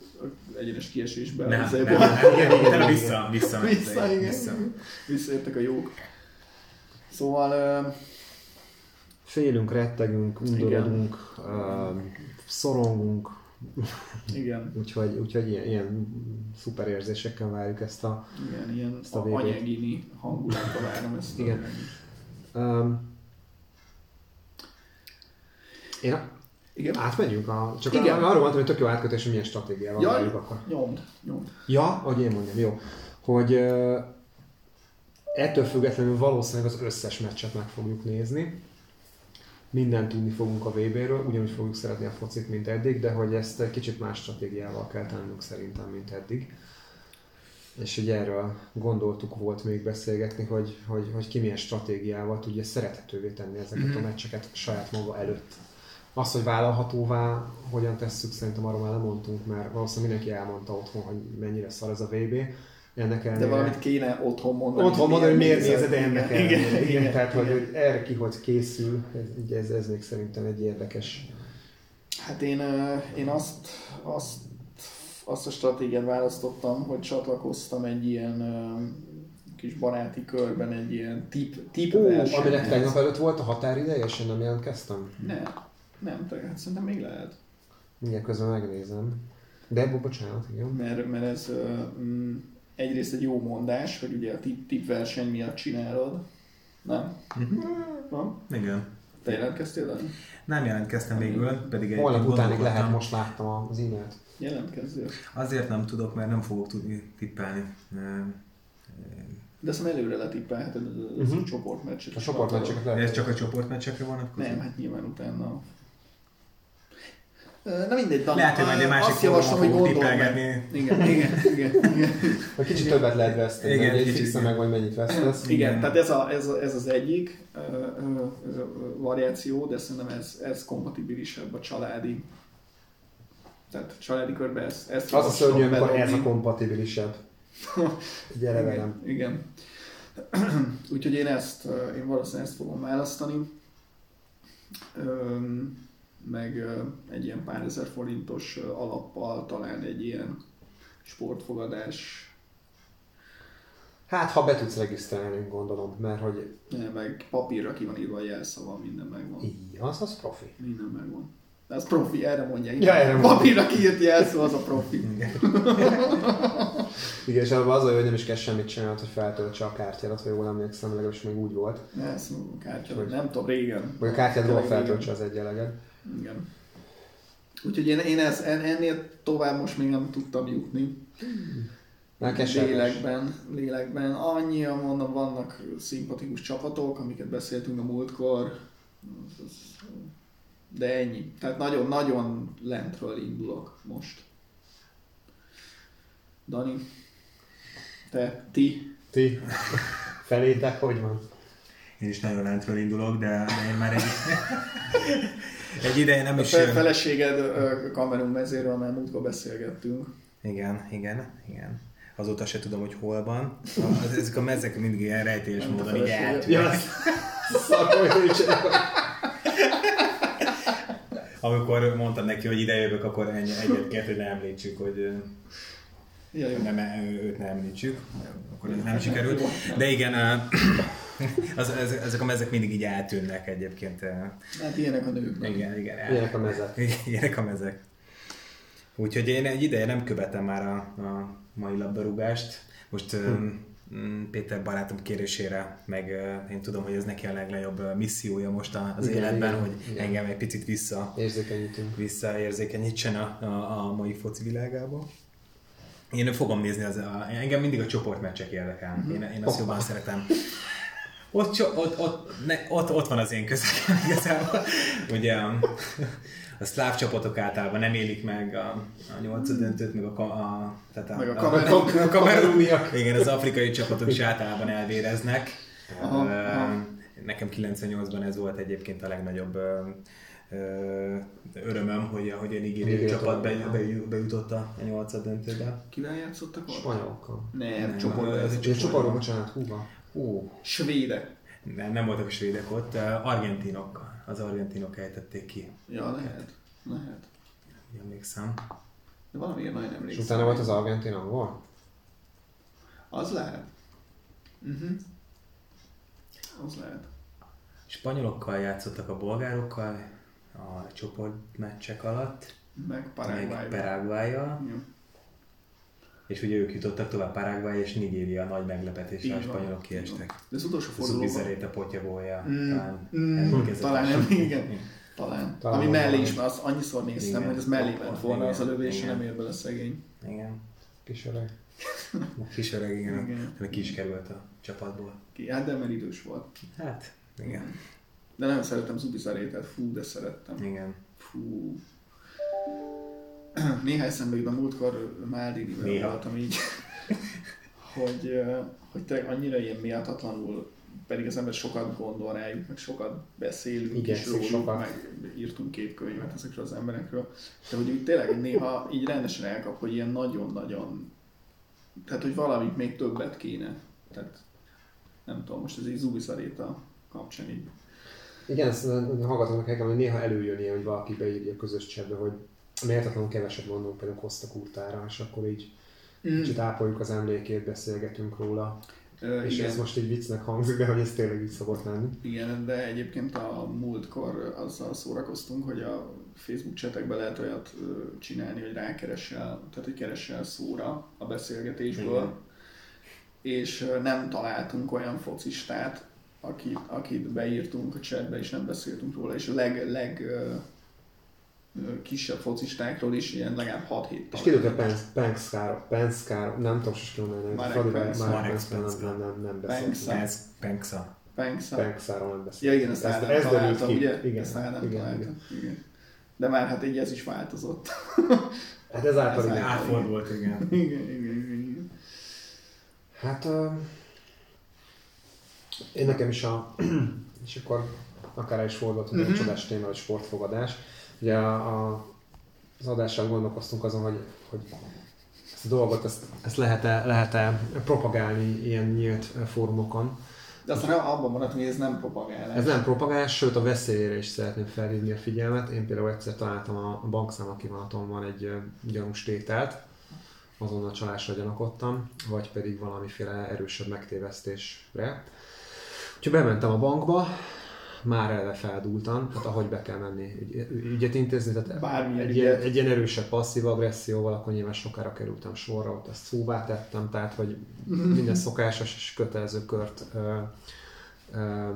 egyenes kiesésbe. Nem, nem, nem, Igen, igen, igen. vissza, vissza, Vissza, igen. vissza. Visszaértek a jók. Szóval Félünk, rettegünk, undorodunk, uh, szorongunk, igen, úgyhogy, úgyhogy ilyen, ilyen szuper érzésekkel várjuk ezt a... igen, ilyen Ezt a a anyagini hangulatba várom ezt. Igen. Um, én Igen. átmegyünk a... Csak Igen. Arról mondtam, hogy tök jó átkötés, hogy milyen stratégiával Jaj, várjuk akkor. nyomd, nyomd. Ja, hogy én mondjam, jó. Hogy uh, ettől függetlenül valószínűleg az összes meccset meg fogjuk nézni. Mindent tudni fogunk a VB-ről, ugyanúgy fogjuk szeretni a focit, mint eddig, de hogy ezt egy kicsit más stratégiával kell tennünk szerintem, mint eddig. És ugye erről gondoltuk volt még beszélgetni, hogy, hogy, hogy ki milyen stratégiával tudja szerethetővé tenni ezeket Mhm. a meccseket saját maga előtt. Az, hogy vállalhatóvá, hogyan tesszük, szerintem arról már nem mondtunk, mert valószínűleg mindenki elmondta otthon, hogy mennyire szar ez a VB. Ennek De ellenére... valamit kéne otthon mondani. Otthon mondani, hogy miért nézed. nézed ennek igen, ellenére. igen, Igen, igen, tehát hogy, igen. hogy erre ki hogy készül, ez, ez, ez még szerintem egy érdekes. Hát én, én azt, azt, azt a stratégiát választottam, hogy csatlakoztam egy ilyen kis baráti körben egy ilyen tip, tip Ó, aminek tegnap előtt volt a határideje, és én nem jelentkeztem. Nem, nem, te, hát szerintem még lehet. Mindjárt közben megnézem. De bo- bocsánat, igen. mert, mert ez mm, egyrészt egy jó mondás, hogy ugye a tip, tip verseny miatt csinálod. Nem? Mhm. Van? Igen. Te jelentkeztél, Dani? Nem jelentkeztem végül, pedig egy Holnap utánig lehet, most láttam az e-mailt. Jelentkezzél. Azért nem tudok, mert nem fogok tudni tippelni. De azt hiszem előre letippelheted az a csoportmeccset. A csoportmeccseket lehet. Ez csak a csoportmeccsekre vonatkozik? Nem, hát nyilván utána. Na mindegy, Dani. Lehet, hogy majd egy másik Azt javaslom, hogy gondold meg. Igen, igen, igen, igen. Vagy kicsit többet lehet veszteni, Igen, igen, egy kicsit, fixen igen. meg, hogy mennyit vesztesz. Igen, Igen. tehát ez, a, ez, a, ez az egyik ö, ö, variáció, de szerintem ez, ez kompatibilisebb a családi. Tehát családi körben ez, ezt Az a szörnyű, amikor ez a kompatibilisebb. Gyere velem. Igen, igen. Úgyhogy én ezt, én valószínűleg ezt fogom választani. Öm, meg egy ilyen pár ezer forintos alappal talán egy ilyen sportfogadás, Hát, ha be tudsz regisztrálni, gondolom, mert hogy ne, meg papírra ki van írva a jelszava, minden megvan. így, az az profi. Minden megvan. De az profi, erre mondja. Ja, erre mondja. Papírra kiírt jelszó, az a profi. Igen. Igen, és abban az, hogy nem is kell semmit csinálni, hogy feltöltse a kártyádat, ha jól emlékszem, legalábbis még úgy volt. Ne, ez a kártya, Hogy- nem tudom, régen. Vagy a kártyádról feltöltse az egy eleged. Igen. Úgyhogy én, én ez, en- ennél tovább most még nem tudtam jutni. Lélekben, lélekben. Annyian mondom, vannak szimpatikus csapatok, amiket beszéltünk a múltkor. De ennyi. Tehát nagyon-nagyon lentről indulok most. Dani, te, ti, Ti felétek, hogy van? Én is nagyon lentről indulok, de, de én már egy, egy ideje nem a is... fe- feleséged ö, Kamerun mezéről már múltkor beszélgettünk. Igen, igen, igen. Azóta se tudom, hogy hol van. Ezek a mezek mindig ilyen rejtélyes a módon így eltűnnek. Amikor mondtam neki, hogy ide jövök, akkor ennyi, egyet kért, hogy ne említsük, hogy Ja, jó. nem, őt ne említsük. Akkor ez nem sikerült. De igen, az, ez, ezek a mezek mindig így eltűnnek egyébként. Hát ilyenek a nők. Igen, igen. el- Ilyenek a mezek. Ilyenek a mezek. Úgyhogy én egy ideje nem követem már a, a mai labdarúgást. Most hm. Péter barátom kérésére, meg én tudom, hogy ez neki a legnagyobb missziója most az Igen, életben, igen, hogy igen. engem egy picit vissza, visszaérzékenyítsen a, a, a mai foci világába. Én fogom nézni, az, a, engem mindig a csoportmeccsek érdekel. Én, én azt jobban szeretem. Ott, ott, ott, ne, ott, ott van az én közegem igazából. Ugye a, a szláv csapatok általában nem élik meg a, a nyolcad döntőt, meg a, a, tehát a, Meg a a, kamerun- a, a kameruniak. Igen, az afrikai csapatok is általában elvéreznek. Aha, aha. Nekem 98-ban ez volt egyébként a legnagyobb örömöm, hogy, hogy a nigériai Nigéria csapat be, be, bejutott a nyolcad döntőbe. Kivel játszottak ott? Spanyolokkal. Nem, Nem, csoportban. ez egy És csoportban, bocsánat, húva. Ó, Svédek. nem, nem voltak a svédek ott, ö, argentinok. Az argentinok ejtették ki, Ja, lehet. Lehet. úgy emlékszem. De valamiért nagyon És emlékszem. utána volt az argentin angol? Az lehet. Uh-huh. Az lehet. Spanyolokkal játszottak a bolgárokkal a csoportmeccsek alatt, Meg meg Paraguay. Paraguayjal. Jó. És ugye ők jutottak tovább Paraguay és Nigéria nagy meglepetésre, a spanyolok kiestek. De az utolsó fordulóban... Zubizarét a potyagolja, Mm, talán mm, talán nem, igen. Talán. Talán Ami mellé is, mert azt annyiszor néztem, Igen. hogy az mellé ment volna az a lövés, igen. nem ér bele szegény. Igen. Kis öreg. A kis öreg, igen. Igen. igen. Ki is került a csapatból. Ki, hát de mert idős volt. Hát, igen. De nagyon szeretem Zubizarétet, fú, de szerettem. Igen. Fú. Néha eszembe jut a múltkor Maldinivel Néha. voltam így, hogy, hogy tényleg annyira ilyen miatatlanul, pedig az ember sokat gondol rájuk, meg sokat beszélünk Igyekszik is róluk, sokat. meg írtunk két könyvet ezekről az emberekről, de hogy úgy tényleg néha így rendesen elkap, hogy ilyen nagyon-nagyon, tehát hogy valamit még többet kéne. Tehát nem tudom, most ez egy Zubizaréta kapcsán így Igen, ezt a hallgatóknak kell hogy néha előjön ilyen, hogy valaki beírja a közös chatbe, hogy méltatlanul keveset mondunk például Costa Kurtára, és akkor így Mm. kicsit ápoljuk az emlékét, beszélgetünk róla. Ö, És igen. ez most így viccnek hangzik, de hogy ez tényleg így szokott lenni. Igen, de egyébként a múltkor azzal szórakoztunk, hogy a Facebook csetekben lehet olyat csinálni, hogy rákeresel, tehát hogy keresel szóra a beszélgetésből, Igen. és nem találtunk olyan focistát, akit, akit beírtunk a chatbe, és nem beszéltünk róla, és a leg, leg kisebb focistákról is ilyen legalább 6-7 És kiderült, hogy Pence, Pence, Pence, nem tudom, sose tudom nem, nem, nem, nem Pence. beszélt. Pence, Penksa. Penxa. Pence-áról nem beszélt. Ja igen, ezt Ádám ez derült találta, ugye? Igen, ezt Ádám igen, találta. igen. Igen. De már hát így ez is változott. Hát ezáltal Ez igen. át- Átfordult, igen. igen, igen, igen, igen. Hát ö, én nekem is a, és akkor akár is fordultunk uh-huh. a csodás téma, hogy sportfogadás. Ugye a, a, az adással gondolkoztunk azon, hogy, hogy ezt a dolgot, ezt, ezt lehet-e, lehet-e propagálni ilyen nyílt fórumokon. De aztán abban maradtunk, hogy ez nem propagálás. Ez nem propagálás, sőt a veszélyére is szeretném felhívni a figyelmet. Én például egyszer találtam a a bankszámla kivonaton van egy ö, gyanús tételt, azonnal csalásra gyanakodtam, vagy pedig valamiféle erősebb megtévesztésre. Úgyhogy bementem a bankba, már eleve feldúltam, hát ahogy be kell menni ügy- ügyet intézni, tehát Bármilyen egy, ilyen, ügyet. egy ilyen erősebb passzív agresszióval, akkor nyilván sokára kerültem sorra, ott ezt szóvá tettem, tehát hogy minden szokásos és kötelező kört ö, ö,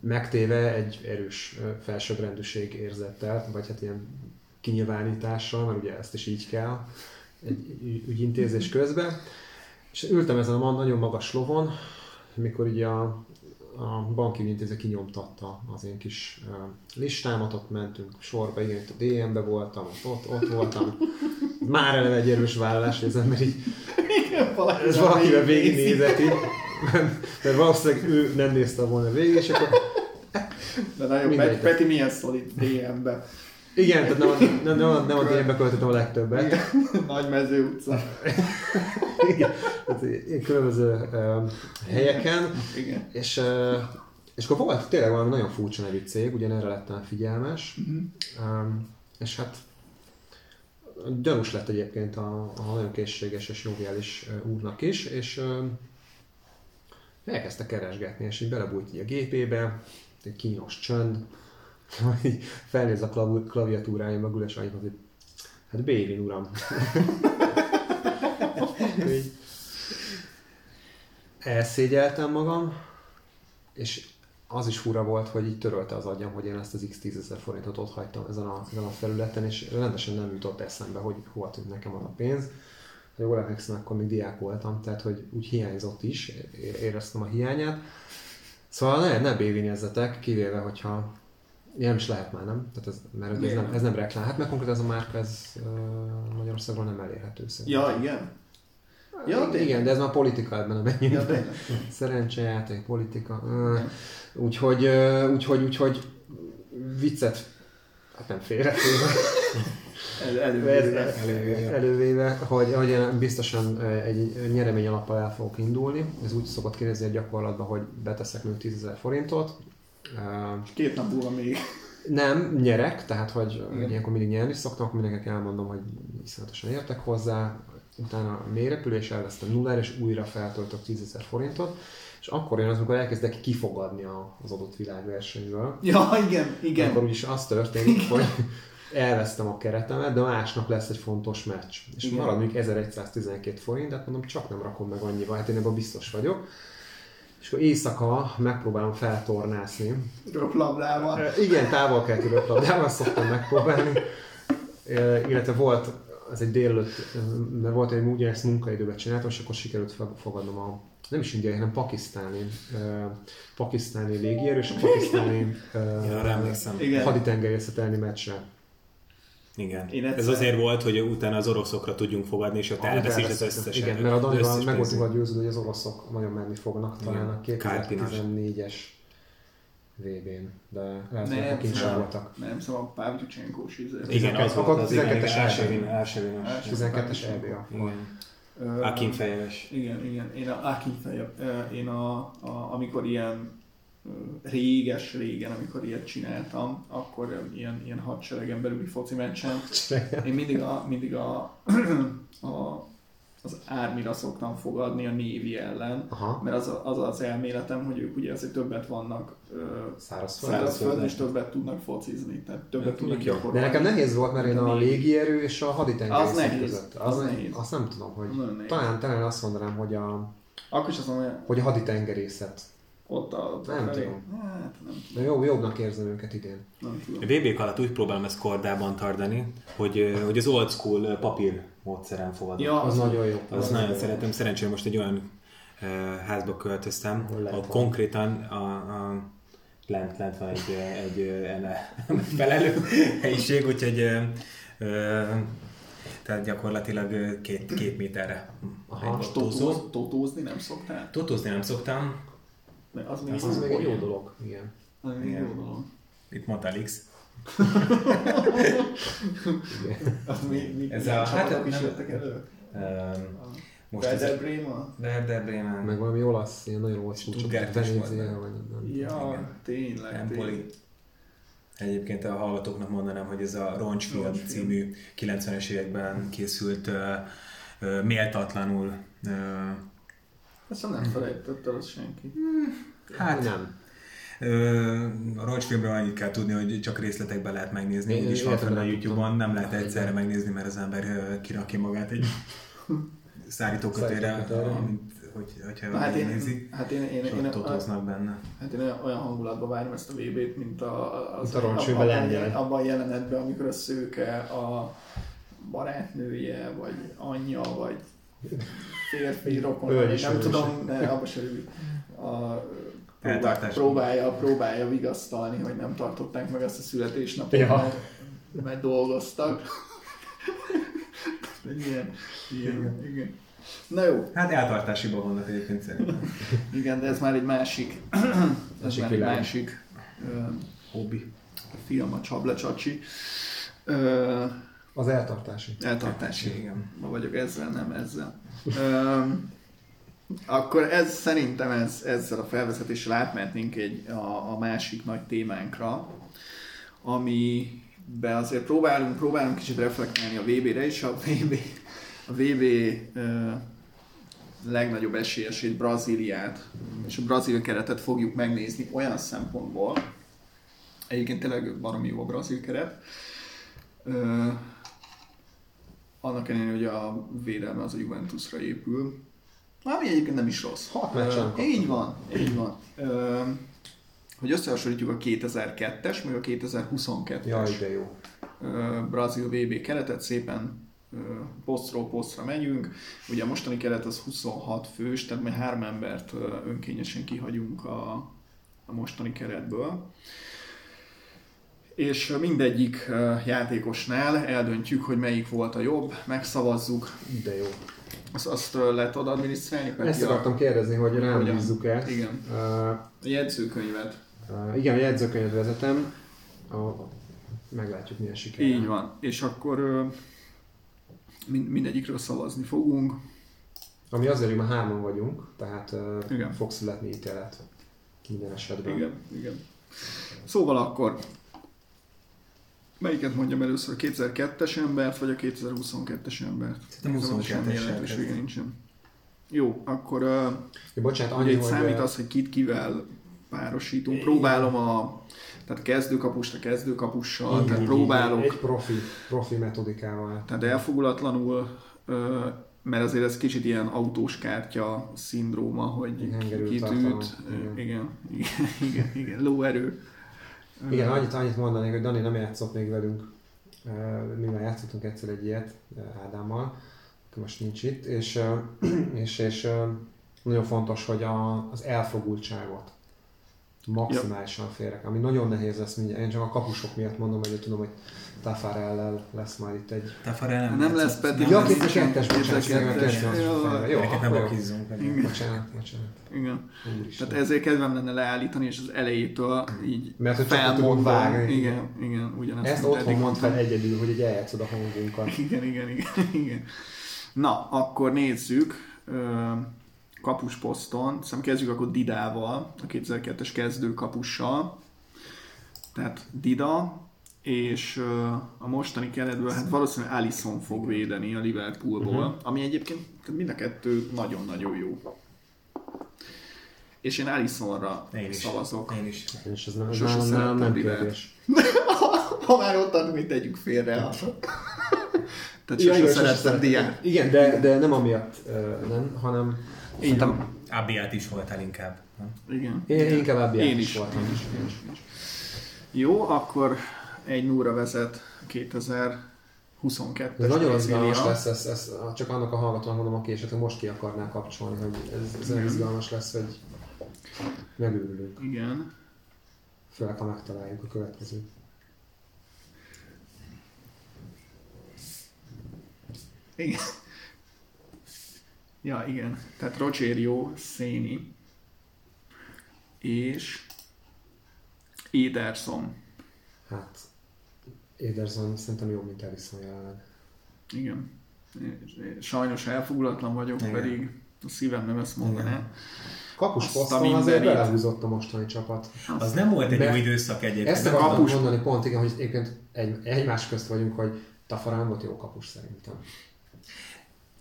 megtéve egy erős felsőbbrendűség érzettel, vagy hát ilyen kinyilvánítással, mert ugye ezt is így kell egy ügy- ügyintézés közben. És ültem ezen a nagyon magas lovon, mikor ugye a, a banki ügyintéző kinyomtatta az én kis listámat, ott mentünk sorba, igen, itt a DM-be voltam, ott, ott voltam. Már eleve egy erős vállalás, hogy az ember így ez valakivel végignézett így, mert valószínűleg ő nem nézte volna végig, és akkor De nagyon. Peti, Peti milyen szolid DM-be. Igen, tehát nem, a- nem, nem, a- nem a DM-be költöttem a legtöbbet. Igen. Nagy mező utca. Igen, tehát ilyen különböző uh, helyeken, Igen. és, uh, és akkor volt tényleg valami nagyon furcsa nevű cég, ugyanerre lettem figyelmes, um, és hát gyanús lett egyébként a, a nagyon készséges és joviális úrnak is, és um, elkezdte keresgetni, és így belebújt így a gépébe, egy kínos csönd, így felnéz a klavi- klaviatúrája mögül, és annyit hogy hát Bévin uram. így elszégyeltem magam, és az is fura volt, hogy így törölte az agyam, hogy én ezt az x 10 ezer forintot ott hagytam ezen a, ezen a felületen, és rendesen nem jutott eszembe, hogy hova tűnt nekem az a pénz. Ha jól emlékszem, akkor még diák voltam, tehát hogy úgy hiányzott is, éreztem a hiányát. Szóval ne, ne bévényezzetek, kivéve, hogyha nem is lehet már, nem? Tehát ez, mert ez nem, ez nem reklám. Hát meg konkrétan ez a márka, ez uh, Magyarországon nem elérhető szerintem. Ja, igen. Ja, Ja, tényleg. igen, de ez már politika ebben a mennyire. Ja. Szerencsejáték, politika. ö, Úgyhogy, ö, úgyhogy, úgyhogy viccet, hát nem félretéve, El, elővéve. elővéve, hogy, hogy én biztosan egy nyeremény alappal el fogok indulni. Ez úgy szokott kinézni a gyakorlatban, hogy beteszek még 10 ezer forintot. Két nap múlva még. Nem, nyerek, tehát hogy Igen. Igen. ilyenkor mindig nyerni szoktam, akkor mindenkinek elmondom, hogy iszonyatosan értek hozzá, utána a mélyrepülés elvesztem nullára, és újra feltöltök 10 ezer forintot, és akkor jön az, amikor elkezdek kifogadni az adott világversenyből. Ja, igen, igen. Akkor úgyis az történik, hogy elvesztem a keretemet, de másnap lesz egy fontos meccs. És Igen. marad még 1112 forint, de hát mondom, csak nem rakom meg annyiba, hát én ebben biztos vagyok. És akkor éjszaka megpróbálom feltornászni, Röplabdával. Igen, távol kell röplabdával szoktam megpróbálni. Illetve volt, az egy délelőtt, mert volt egy úgy, ezt munkaidőben csináltam, és akkor sikerült fel- fogadnom a nem is indiai, hanem pakisztáni, ö, pakisztáni légierő és a pakisztáni arra emlékszem. Igen. haditengerészetelni meccsre. Igen. Én Ez egyszer- azért volt, hogy utána az oroszokra tudjunk fogadni, és ott elveszíts az összes Igen, mert a Danival meg a győződő, hogy az oroszok nagyon menni fognak talán a Igen, Kárpinas. 2014-es VB-n, de lehet, hogy Nem, akkor kincsek nem. voltak. Nem, szóval a Pávtyucsenkós izé. Igen, az volt az, igen, 12-es Elsevin, Elsevin. Első- 12-es EB akkor. Igen. Ö, Akin fejes. Igen, igen. Én a Akin feje, ö, én a, amikor ilyen ö, réges régen, amikor ilyet csináltam, akkor ilyen, ilyen hadseregen belüli foci meccsen, én mindig a, mindig a, a az ármira szoktam fogadni a névi ellen, Aha. mert az, az az elméletem, hogy ők ugye azért többet vannak Szárazföldön. és többet tudnak focizni, tehát többet tudnak De gyakorolni. nekem nehéz volt, mert én a légierő és a haditengerészet Az nehéz, között. az Az, nehéz. Azt nem tudom, hogy... Talán, talán azt mondanám, hogy a, Akkor is azt mondom, hogy a haditengerészet. Ott a... Nem felé. tudom. Hát nem, De jó, jobbnak érzem őket idén. nem tudom. A VB-k alatt úgy próbálom ezt kordában tartani, hogy, hogy az old school papír módszeren fogadom. Ja, Az nagyon jó. Az nagyon szeretem. Szerencsére most egy olyan uh, házba költöztem, Ahol konkrétan a, a lent, lent van egy, egy enne felelő helyiség, úgyhogy ö, tehát gyakorlatilag két, két méterre Aha, egy Totóz, totózni nem szoktál? Totózni nem szoktam, Mert az még, Ez az még egy jó dolog. Igen. Az még jó dolog. itt. Az még, még Ez a- hát is jöttek elő? Um, most Werder Bremen? Werder Bremen. Meg valami olasz, ilyen nagyon olasz Venézia, benne. vagy nem. Ja, Igen. tényleg. Empoli. Egyébként a hallgatóknak mondanám, hogy ez a Roncsfilm Roncsfilm. című 90-es években készült uh, uh, méltatlanul uh, Ezt nem felejtett el az senki. Hát nem. A Roncsfilmről annyit kell tudni, hogy csak részletekben lehet megnézni, Én- úgyis van fenn a YouTube-on, nem lehet egyszerre megnézni, mert az ember kirakja magát egy Szárítókötőre. amint, hogy, hogyha Na, hát nézi, én, hát én, én, én, totoznak benne. hát én olyan hangulatban várom ezt a VB-t, mint a, az, Mint a abban, lengyel. abban a jelenetben, amikor a szőke a barátnője, vagy anyja, vagy férfi rokon, nem is. tudom, de abban se a, Eltartás. próbálja, próbálja vigasztalni, hogy nem tartották meg azt a születésnapot, Ja. mert, mert dolgoztak. igen, igen, igen. Na jó, Hát eltartásiban vannak egyébként szerintem. igen, de ez már egy másik, ez már egy másik ö, Hobbi. film, a Csacsi. Ö, Az eltartási. eltartási. Igen. Ma vagyok ezzel, nem ezzel. Ö, akkor ez szerintem ez, ezzel a felvezetéssel átmentnénk egy, a, a másik nagy témánkra, amiben azért próbálunk, próbálunk kicsit reflektálni a VB-re is, a VB, a VB ö, legnagyobb esélyesét, Brazíliát, és a brazil keretet fogjuk megnézni olyan szempontból, egyébként tényleg baromi jó a brazil keret, ö, annak ellenére, hogy a védelme az a Juventusra épül, ami egyébként nem is rossz. Hat meccsen. Így van, így van. Ö, hogy összehasonlítjuk a 2002-es, meg a 2022-es Jaj, de jó. ö, brazil VB keretet, szépen posztról posztra megyünk. Ugye a mostani keret az 26 fős, tehát majd három embert önkényesen kihagyunk a, a mostani keretből. És mindegyik játékosnál eldöntjük, hogy melyik volt a jobb, megszavazzuk, De jó. azt, azt lehet oda adminisztrálni. Ezt akartam kérdezni, hogy rám bízzuk-e. Igen, Uh, a jegyzőkönyvet. uh, igen, a jegyzőkönyvet vezetem. A, meglátjuk milyen siker. Így van. És akkor mind, mindegyikről szavazni fogunk. Ami azért, hogy már hárman vagyunk, tehát uh, Igen. fog születni ítélet minden esetben. Igen, igen. Szóval akkor melyiket mondjam először, a 2002-es embert, vagy a 2022-es embert? Semmi 22-es jelentősége nincsen. Jó, akkor Ja, bocsánat, annyi, hogy... számít az, hogy kit kivel párosítunk. Próbálom a tehát kezdőkapust a kezdőkapussal, igen, tehát igen, próbálok Egy profi, profi metodikával. Tehát elfogulatlanul, mert azért ez kicsit ilyen autós kártya szindróma, hogy Igen, hengerült kit tartalom, üt. igen. Igen, igen, igen, igen, lóerő. Igen, annyit, annyit mondanék, hogy Dani nem játszott még velünk. Mi már játszottunk egyszer egy ilyet Ádámmal, aki most nincs itt, és, és, és nagyon fontos, hogy a, az elfogultságot maximálisan félrek, ami nagyon nehéz lesz mindjárt. Én csak a kapusok miatt mondom, hogy tudom, hogy Tafarellel lesz majd itt egy... Tafarel nem, Nem lesz Peti. Ja, nem két lesz- kettes, bocsánat, Jó, Jó, Gyerekek, ne akkor jó. bakizzunk. meg. Igen. Bocsánat, bocsánat. Igen. Tehát ezért kedvem lenne leállítani, és az elejétől így Mert hogy csak felmondom. vágni. Igen, igen, ugyanezt. Ezt otthon mondd fel egyedül, hogy így eljátszod a hangunkat. Igen, igen, igen, igen. Na, akkor nézzük. Ö, kapusposzton, hiszem kezdjük akkor Didával, a 2002-es kezdő kapussal. Tehát Dida, és a mostani keretből hát valószínűleg Alisson fog védeni a Liverpoolból, Mhm. ami egyébként mind a kettő nagyon-nagyon jó. És én Alissonra Én is. szavazok. Én is. És ez nem, Sose nem Rivert. kérdés. Ha már ott adunk, tegyük félre. a- Tehát Ja, sose sose szerettem. Diát. Igen, de, de nem amiatt nem, hanem Így van. Abiát is voltál inkább. nem? Igen. én, én inkább Abiát Én is is. voltam. Én is, én is, én is. Jó, akkor egy núra vezet 2022-es Ez nagyon Brazília. izgalmas lesz, ez, ez, csak annak a hallgatónak mondom, aki esetleg most ki akarná kapcsolni, hogy ez, ez izgalmas lesz, hogy megőrülünk. Igen. Főleg, ha megtaláljuk a következőt. Igen. Ja, igen. Tehát Rogerio, Széni és Ederson. Hát, Ederson szerintem jobb, mint Alisson jelenleg. Igen. Sajnos elfogulatlan vagyok, Igen. pedig a szívem nem ezt mondaná. Igen. Kapus poszton azért belehúzott a mostani csapat. Az nem volt egy De- jó időszak egyébként. Ezt akartam kapus- mondani pont, igen, hogy egyébként egy, egymás közt vagyunk, hogy Tafarán nem volt jó kapus szerintem.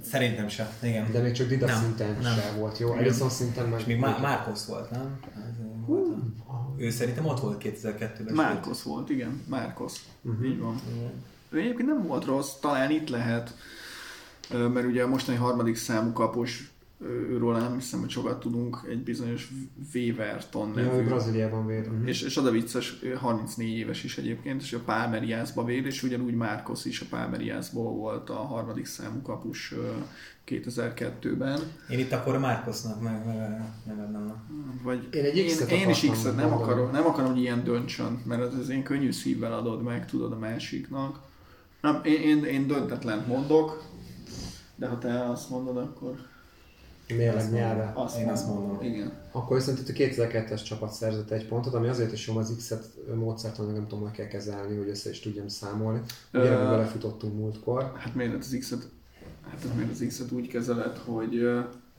Szerintem sem. Igen. De még csak Dida Nem, szinten nem. se volt jó. Igen. Alisson szinten meg... És még Má- Márkosz volt, nem? Ez volt Ő szerintem ott volt 2002-ben. Márkosz volt, igen. Márkosz. Mhm. Így van. Igen. Ő egyébként nem volt rossz, talán itt lehet, mert ugye a mostani harmadik számú kapos, ö, őről nem hiszem, hogy sokat tudunk, egy bizonyos Weverton Ja, nevű. Brazíliában véd. Mhm. És, és az a vicces, ő 34 éves is egyébként, és a Palmeriasba véd, és ugyanúgy Márkosz is a Palmeriasból volt a harmadik számú kapus ö, 2002-ben. Én itt akkor a Márkosznak meg, meg, a- Vagy Én egy én, X-et én is X-et nem akarom, nem akarom, hogy ilyen döntsön, mert az, az én könnyű szívvel adod meg, tudod a másiknak. Nem, én, én, én döntetlent mondok, de ha te azt mondod, akkor Mérleg nyelve. azt Én azt mondom. Igen. Akkor viszont itt a 2002-es csapat szerzett egy pontot, ami azért is jó, mert az X-et módszertan nem tudom, hogy kell kezelni, hogy össze is tudjam számolni. Ugye Ö- belefutottunk múltkor. Hát miért az X-et, hát miért az X-et úgy kezeled, hogy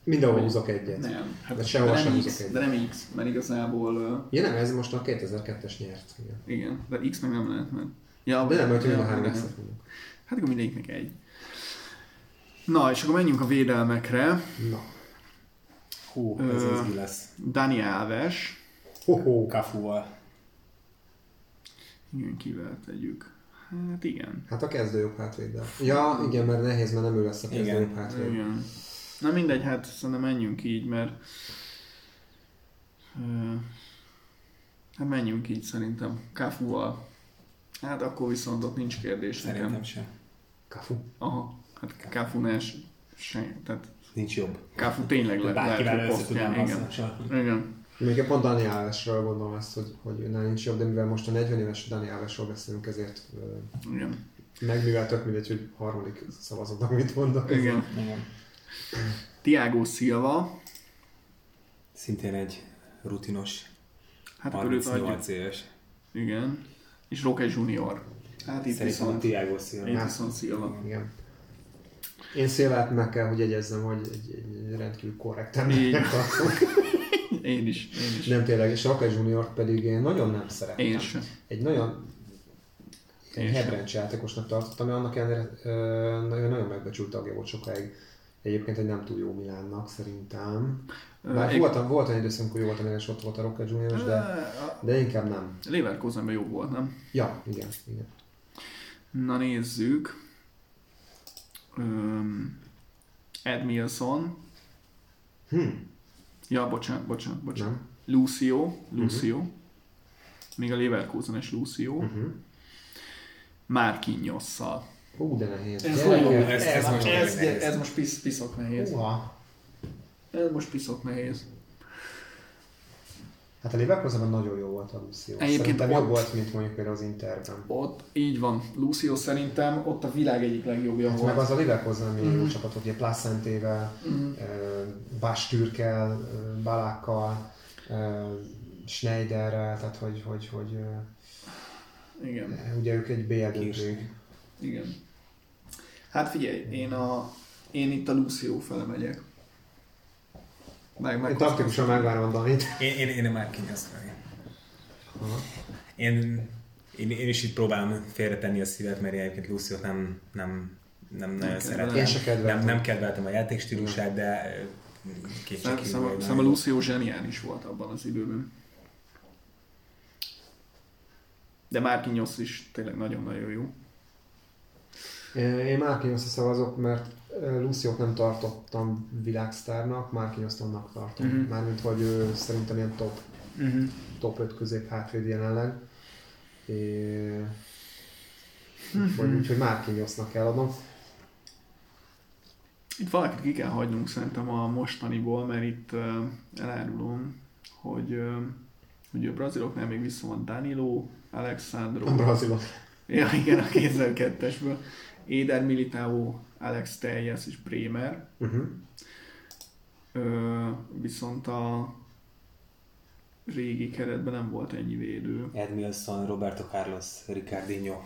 Mindenhol húzok egyet. nem. Hát De sehol sem húzok X, egyet. de nem X, mert igazából Ja nem, ez most a 2002-es nyert. Igen. igen, de X meg nem lehet, mert Ja, De nem, hogy mind a három mondunk. Hát akkor mindegyiknek egy. Na, és akkor menjünk a védelmekre. Na. Hú, ez Ö, izgi lesz. Dani Alves. Ho-ho. Kafuval. Igen, kivel tegyük? Hát igen. Hát a kezdő jobb hátvéddel. Ja, igen, mert nehéz, mert nem ő lesz a kezdő Igen. jobb hátvéd. Igen. Na mindegy, hát szerintem menjünk így, mert ö, hát menjünk így szerintem. Kafuval. Hát akkor viszont ott nincs kérdés Szerintem nekem. sem. Kafu. Aha, hát Kafunál se, se, tehát Nincs jobb. Kafu tényleg le, Bárkivel lehet, hogy posztján, igen. Igen. Még pont Dani Alvesről gondolom ezt, hogy, hogy őnál nincs jobb, de mivel most a 40 éves Dani Alvesről beszélünk, ezért Igen. meg mivel tök mindegy, hogy harmadik szavazatnak mit mondok. Igen. Igen. Tiago Silva. Szintén egy rutinos, Hát akkor őt adjuk. 38 éves. Igen. És Roque Junior. Hát itt Szerintem viszont, Tiago Silva. itt viszont Silva. Igen. Én szélát meg kell, hogy jegyezzem, hogy egy, egy rendkívül korrekt embernek tartom. Én is, én is. Nem tényleg, és Rocket Junior pedig én nagyon nem szeretem. Én sem. Egy nagyon Én egy hebrencs játékosnak tartottam, ami annak ellenére nagyon, nagyon megbecsült tagja volt sokáig. Egyébként egy nem túl jó Milánnak szerintem. Bár Ö, voltam, volt olyan időszak, amikor jó voltam, és ott volt a Rocket Junior, de, de inkább nem. Leverkusenben jobb volt, nem? Ja, igen, igen. Na nézzük. Um, Ed Milson. Hm, Ja, bocsánat, bocsánat, bocsánat. nem. Lucio. Lucio. Még a Leverkusenes Lucio. Uh-huh. Márkinyosszal. Hú, de nehéz. Ez, nagyon- ez- ez, ez most ez, nehéz. ez most pisz, piszok nehéz. Uha. Ez most piszok nehéz. Hát a Leverkusenben nagyon jó volt a Lucio. Egyébként Szerintem ott- jobb volt, mint mondjuk például az Interben. Ott így van. Lucio szerintem ott a világ egyik legjobbja Hát volt. meg az a Leverkusen milyen Mhm. jó csapat, ugye Placentével, Mhm. Bastürkel, Balákkal, Schneiderrel, tehát hogy, hogy, hogy Igen. ugye ők egy BL. Igen. Hát figyelj, én, a, én itt a Lucio fele megyek. Meg, meg Én taktikusan megvárom a Danit. Én, én, én már kinyasztom. Én én, én is itt próbálom félretenni a szívet, mert én egyébként Luciot nem, nem, nem nagyon szeretem. Én se kedveltem. Nem, nem kedveltem a játékstílusát, de kétségkívül. Szerintem a Lucio zseniális volt abban az időben. De Marquinhos is tényleg nagyon-nagyon jó. Én Márkinyosra szavazok, mert Luciót nem tartottam világsztárnak, Márkinyoszt annak tartom. Mhm. Mármint, hogy ő szerintem ilyen top, Uh-huh. top 5 közép hátvéd jelenleg. É... Mhm. Úgyhogy, úgyhogy Márkinyosznak kell adnom. Itt valakit ki kell hagynunk szerintem a mostaniból, mert itt uh, elárulom, hogy, uh, hogy a braziloknál még vissza van Danilo, Alexandro, A brazilok. ja, igen, a 2002-esből, Éder Militao, Alex Teljes és Bremer. Uh-huh. Ö, viszont a régi keretben nem volt ennyi védő. Edmilson, Roberto Carlos, Ricardinho.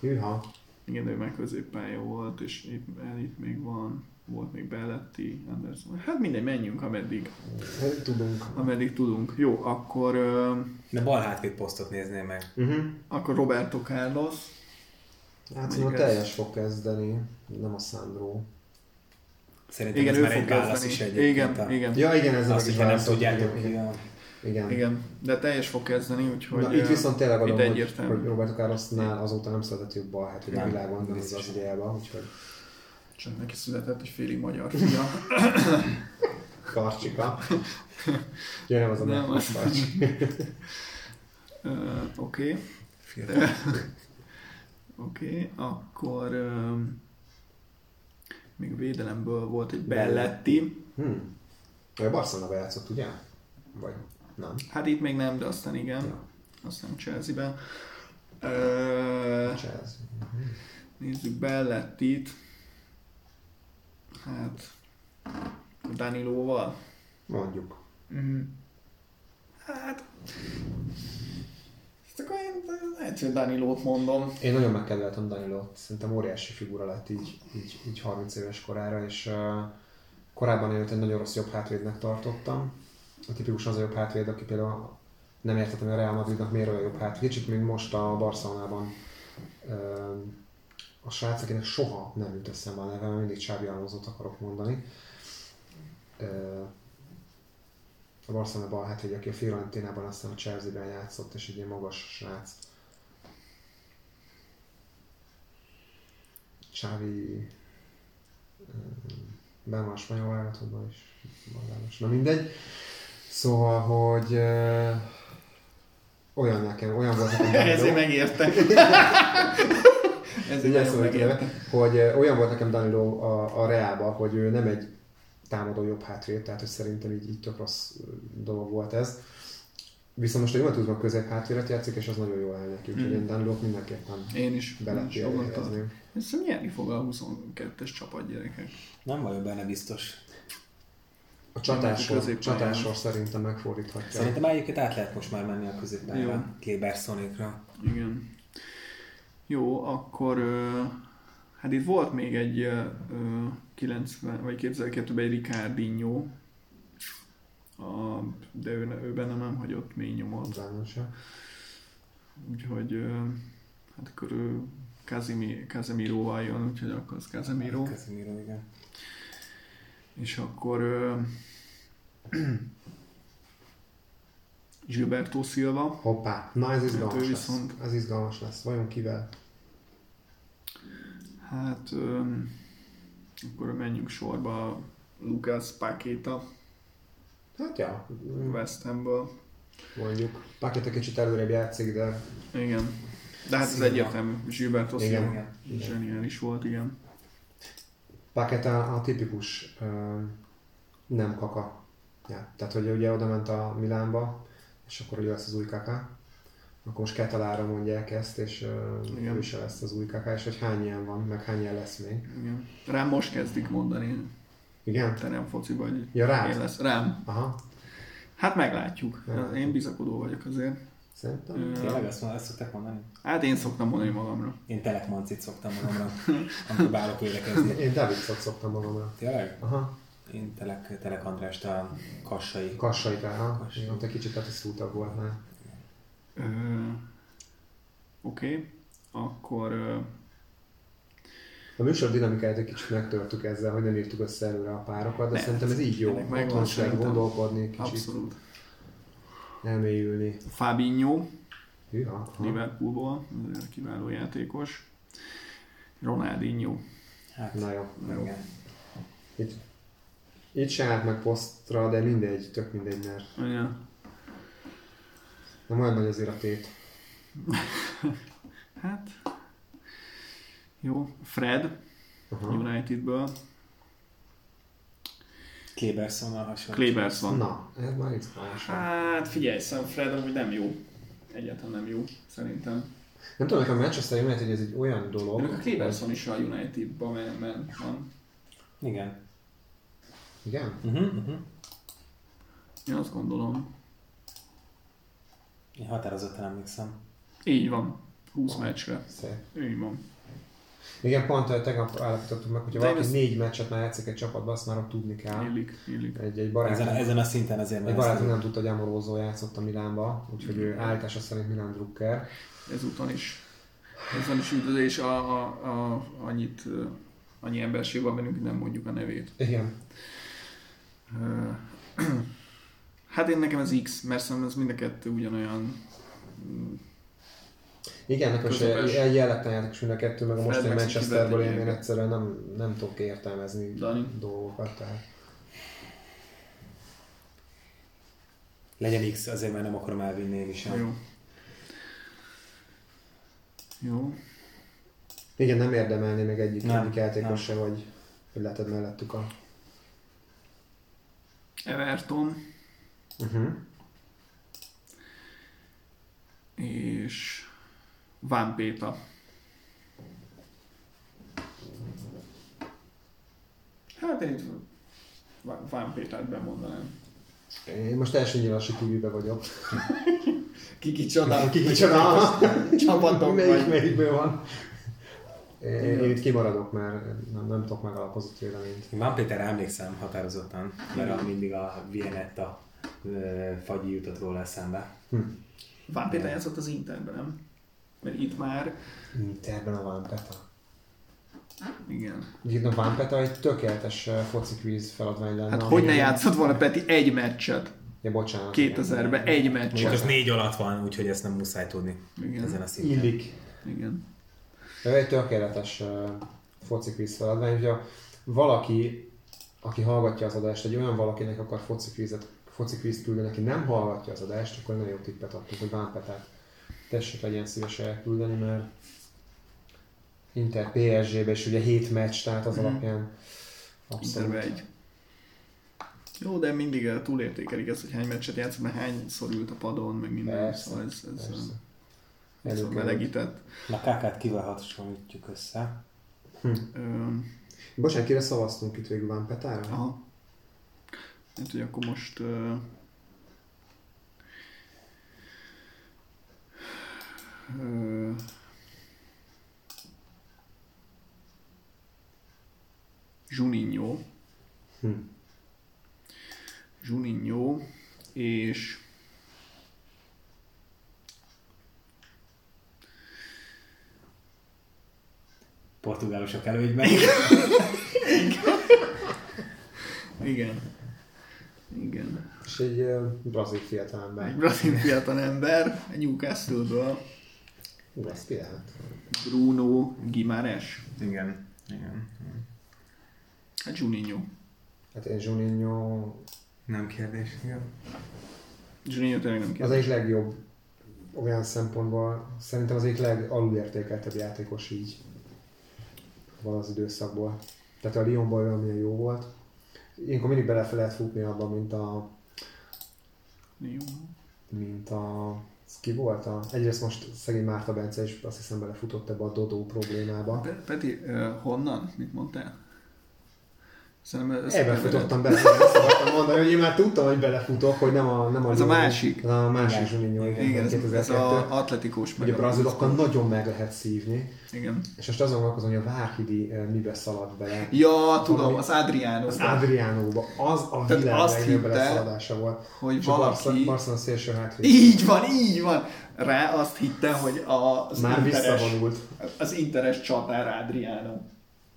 Hűha. Igen, ő meg középpálya volt, és itt, itt még van, volt még Belletti, Anderson. Hát mindegy, menjünk, ameddig, Tudunk. ameddig tudunk. Jó, akkor, ö, De bal hátvéd posztot nézném meg. Uh-huh. akkor Roberto Carlos. Hát Még szóval teljes fog kezdeni, nem a Sandro. Szerintem Igen, ez már egy válasz is egyébként. Igen, a- igen, Ja, igen, ez Azt, meg is hogyha nem tudjátok, igen, igen. igen. igen. De teljes fog kezdeni, úgyhogy... Na, itt viszont tényleg adom, hogy, egyértelmű. hogy Roberto Carlosnál azóta nem született jobb bal hát, hogy a Nem, világon, nem az az ideában, úgyhogy Csak neki született egy félig magyar fia. karcsika. Ja, nem az a Nem, nem, az- karcs. Ö, Oké. Fiatal. Oké, akkor um, még védelemből volt egy Belletti. Hmm. Ő Barcelona játszott, ugye? Vagy nem? Hát itt még nem, de aztán igen. Ja. Aztán Chelsea-ben. Ö, Chelsea. nézzük Bellettit. Hát Danilóval. Mondjuk. Mm. Hát akkor én egyszer Danilót mondom. Én nagyon megkedveltem Danilót, szerintem óriási figura lett így, így, így 30 éves korára, és uh, korábban előtt egy nagyon rossz jobb hátvédnek tartottam. A tipikusan az a jobb hátvéd, aki például nem értettem, hogy a Real Madridnak miért olyan jobb hátvéd. Kicsit még most a Barcelonában uh, a srác, akinek soha nem jut eszembe a neve, mert mindig Xabi Alonso-t akarok mondani. Uh, a Barcelona bal hátvéd, aki a Fiorentinában, aztán a Chelsea-ben játszott, és egy ilyen magas srác. Xavi ben van a spanyol válogatottban is. Magános. Na mindegy. Szóval, hogy olyan nekem, olyan volt nekem Danilo, Ezért megérte. Ezért így nagyon eszembe jutott a megérte. neve, hogy olyan volt nekem Danilo a, a Reálban, hogy ő nem egy támadó jobb hátvéd, tehát hogy szerintem így, így tök rossz dolog volt ez. Viszont most a Juventusban közép hátvédet játszik, és az nagyon jól áll neki, úgyhogy Mm. én Danilót mindenképpen Én is. bele helyezném. Hiszem nyerni fog a 22-es csapat gyerekek. Nem vagyok benne biztos. A csatásor, csatásor szerintem megfordíthatja. Szerintem egyébként át lehet most már menni a középpályára. Klebersonikra. Igen. Jó, akkor hát itt volt még egy ö, ö, 90 vagy 2002-ben egy Ricardinho, a, de ő, ő benne nem hagyott mély nyomot, úgyhogy ö, hát akkor ő Casemiro, Casemiroval jön, úgyhogy akkor az Casemiro. Casemiro, igen. És akkor ö, Gilberto Silva, Hoppá, na ez izgalmas Hát lesz. viszont- Ez izgalmas lesz. Vajon kivel? Hát ö, akkor menjünk sorba Lucas Paqueta Hát ja, West Hamből. mondjuk. Paket egy kicsit előrébb játszik, de Igen. De hát ez egyértelmű. Gilberto Igen. Silva Igen. zseniális volt, igen. Paket a, tipikus nem kaka. Ja, tehát, hogy ugye oda ment a Milánba, és akkor ugye lesz az új kaka. Akkor most Ketalára mondják ezt, és Igen. ő se lesz az új kaka, és hogy hány ilyen van, meg hány ilyen lesz még. igen. Rám most kezdik mondani, Igen? te nem foci vagy. Ja, rád? Én lesz. Rám. Aha, Hát meglátjuk. Meglátjuk. Én bizakodó vagyok azért. szerintem. Ö, Tényleg ezt, ezt szokták mondani? Hát én szoktam mondani magamra. Én telekmancit szoktam magamra, amikor bálok védekezni. Én Davidszot szoktam magamra. Tényleg? Aha, Én telek, telek Andrást a kassai. Kassai ha? Kassai. Ott egy kicsit letisztultabb volt már. Oké, okay. akkor ö, A műsor dinamikáját egy kicsit megtörtük ezzel, hogy nem írtuk össze előre a párokat, de Nem, szerintem ez így jó. megvan szerintem. gondolkodni, kicsit abszolút. elmélyülni. Fabinho, aha. Liverpoolból, kiváló játékos. Ronaldinho. Hát, Na jó. igen. Itt, itt se állt meg posztra, de mindegy, tök mindegy, mert Igen. Nem olyan nagy azért a tét. Hát, jó. Fred, Aha. Unitedből. Klebersonnal hasonló. Kleberson. Na, ez már izgalmas. Hát figyelj, szerintem Fred amúgy nem jó. Egyáltalán nem jó, szerintem. Nem tudom, nekem a Manchester United ez egy olyan dolog, Mondjuk a Kleberson is a Unitedban men, men, van. Igen. Igen? Uh-huh, uh-huh. Én azt gondolom. Én határozottan emlékszem. Így van. 20 meccsre. Szép. Így van. Igen, pont tegnap állapítottuk meg, hogyha De valaki ezt- négy meccset már játszik egy csapatban, azt már tudni kell. Illik, illik. Egy, egy Ezen, barátom, ezen a szinten azért egy ezt- nem tudta, hogy Amorózó játszott a Milánba, úgyhogy ő állítása szerint Milán Drucker. Ezúton is. Ezzel is üdvözlés, a, a, a, annyit, annyi emberség van bennünk, nem mondjuk a nevét. Igen. Ö, Hát én nekem ez X, mert szerintem ez mind a kettő ugyanolyan mm, Igen, nekem is egy jellegtelen játékos mind a kettő, meg a mostani Manchesterből én, én egyszerűen nem, nem tudok értelmezni Dani. dolgokat. Tehát. Legyen X, azért mert nem akarom elvinni én is. Jó. Jó. Igen, nem érdemelni meg egyik, Nem, egyik játékos se, hogy, hogy leheted mellettük a... Everton Uh-huh. és Van Péta. Hát én itt Van Pétát bemondanám. Én most első nyilasi tv vagyok. Kiki csoda. Ki kicsoda? Csapatok Melyik, vagy. melyikből van? Én, én itt kimaradok, mert nem, nem tudok megalapozott véleményt. Én Van Péter emlékszem határozottan, mert a, mindig a Vianetta ö, fagyi jutott róla eszembe. Van Péter játszott az Interben, nem? Mert itt már, Interben a Vampeta. igen. Itt a Vampeta egy tökéletes foci quiz feladvány lenne. Hát hogy ne játszott volna Peti egy meccset? Ja, bocsánat. 2000-ben egy Mondjuk az meccset. négy alatt van, úgyhogy ezt nem muszáj tudni Igen. ezen a szinten. Illik. Igen. Ő egy tökéletes uh, foci quiz feladvány, hogyha valaki, aki hallgatja az adást, egy olyan valakinek akar foci quizet, foci quiz küldeni, aki nem hallgatja az adást, akkor nagyon jó tippet adtunk, hogy Vampetát tessék legyen szíves elküldeni, mert Inter PSG-be, és ugye 7 meccs, tehát az Mhm. alapján abszolút. Interbe egy. Jó, de mindig eh, túlértékelik ezt, hogy hány meccset játszott, mert hányszor ült a padon, meg minden. Persze, szóval ez, ez, persze. ez, ez Előkerült. melegített. Na Kákát kivel hasonlítjuk össze? Ö, Bocsánat, kire szavaztunk itt végül Vampetára? aha. Hát, hogy akkor most... Uh, uh, Juninho. Hm. Juninho és Portugálosok előnyben. igen. Igen. És egy uh, brazil fiatalember. Egy brazil fiatal ember, a Newcastle-ből, Ú, ez pillanat. Bruno Gimares. Igen. Igen. Hát Juninho. Hát én Juninho Nem kérdés. Igen. Juninho tényleg nem az kérdés. egyik legjobb olyan szempontból, szerintem az egyik legalulértékeltebb játékos így van az időszakból. Tehát a Lyonból olyan milyen jó volt. Ilyenkor mindig bele fel lehet futni abba, mint a, mint a ez ki volt? A, egyrészt most szegény Márta Bence is azt hiszem belefutott ebbe a Dodó problémába. Pe- Peti, uh, honnan? Mit mondtál? Szerintem Ebben futottam bele, akartam mondani, hogy én már tudtam, hogy belefutok, hogy nem a, nem a Ez a másik. A másik Igen. Zsuninho, igen, Igen, ez, ez 2002. a atletikós Hogy a brazilokkal nagyon meg lehet szívni. Igen. És most azon gondolkozom, hogy a Várhidi eh, mibe szaladt bele. Ja, tudom, az Adriano. Az Adriánóba, az a Tehát világ azt legnagyobb hitte, beleszaladása volt. hogy És valaki- Barcelona szélső hátvéd. Így van, így van. Rá azt hitte, hogy az Már interes, visszavonult. az interes csatár Adriano.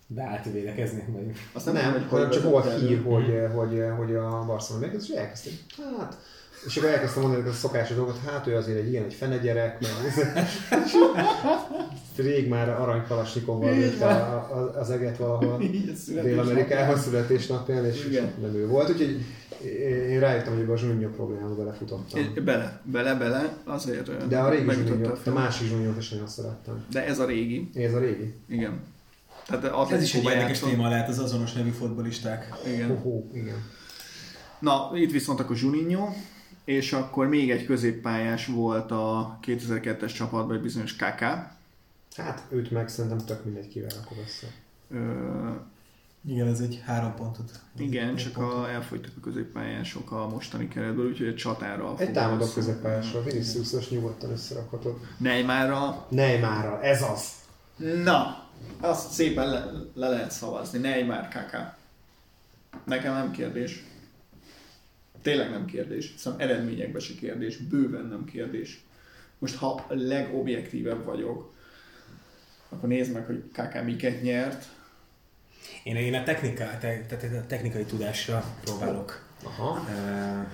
Beállt védekezni, vagy Azt Nem, nem, hogy csak volt hír, hogy, hogy, hogy a Barcelona meg, és elkezdtem, hát, és akkor elkezdtem mondani hogy a szokásos dolgot, hát ő azért egy ilyen, egy fene gyerek, meg rég már aranykalasnyikonval lőtte a- a- az eget valahol. Dél-Amerikában születésnapján, és Igen. nem ő volt, úgyhogy én rájöttem, hogy a Zsunyó problémába belefutottam. Bele, bele, bele, azért De a régi Zsunyó, a a másik Zsunyót is nagyon szerettem. De ez a régi, Ez a régi? igen. Tehát Ez is egy érdekes téma lehet az azonos nevű fotbalisták. Igen. Ohó, igen. Na, itt viszont akkor Juninho, és akkor még egy középpályás volt a 2002-es csapatban, egy bizonyos Kaká. Hát őt meg szerintem tök mindegy kivel rakod össze. Ö, Igen, ez egy három pontot. igen, csak pontot. a, elfogytak a középpályások a mostani keretből, úgyhogy egy csatára Egy támadó középpályásról, Viniciusos nyugodtan összerakhatod. Neymarra. Neymarral, ez az! Na, azt szépen le, le lehet szavazni. Neymar, Kaká. Nekem nem kérdés. Tényleg nem kérdés. Szóval eredményekben se kérdés. Bőven nem kérdés. Most ha legobjektívebb vagyok, akkor nézd meg, hogy Kaká miket nyert. Én, én a, technika, te, te, te, a technikai tudásra próbálok. Aha. Uh,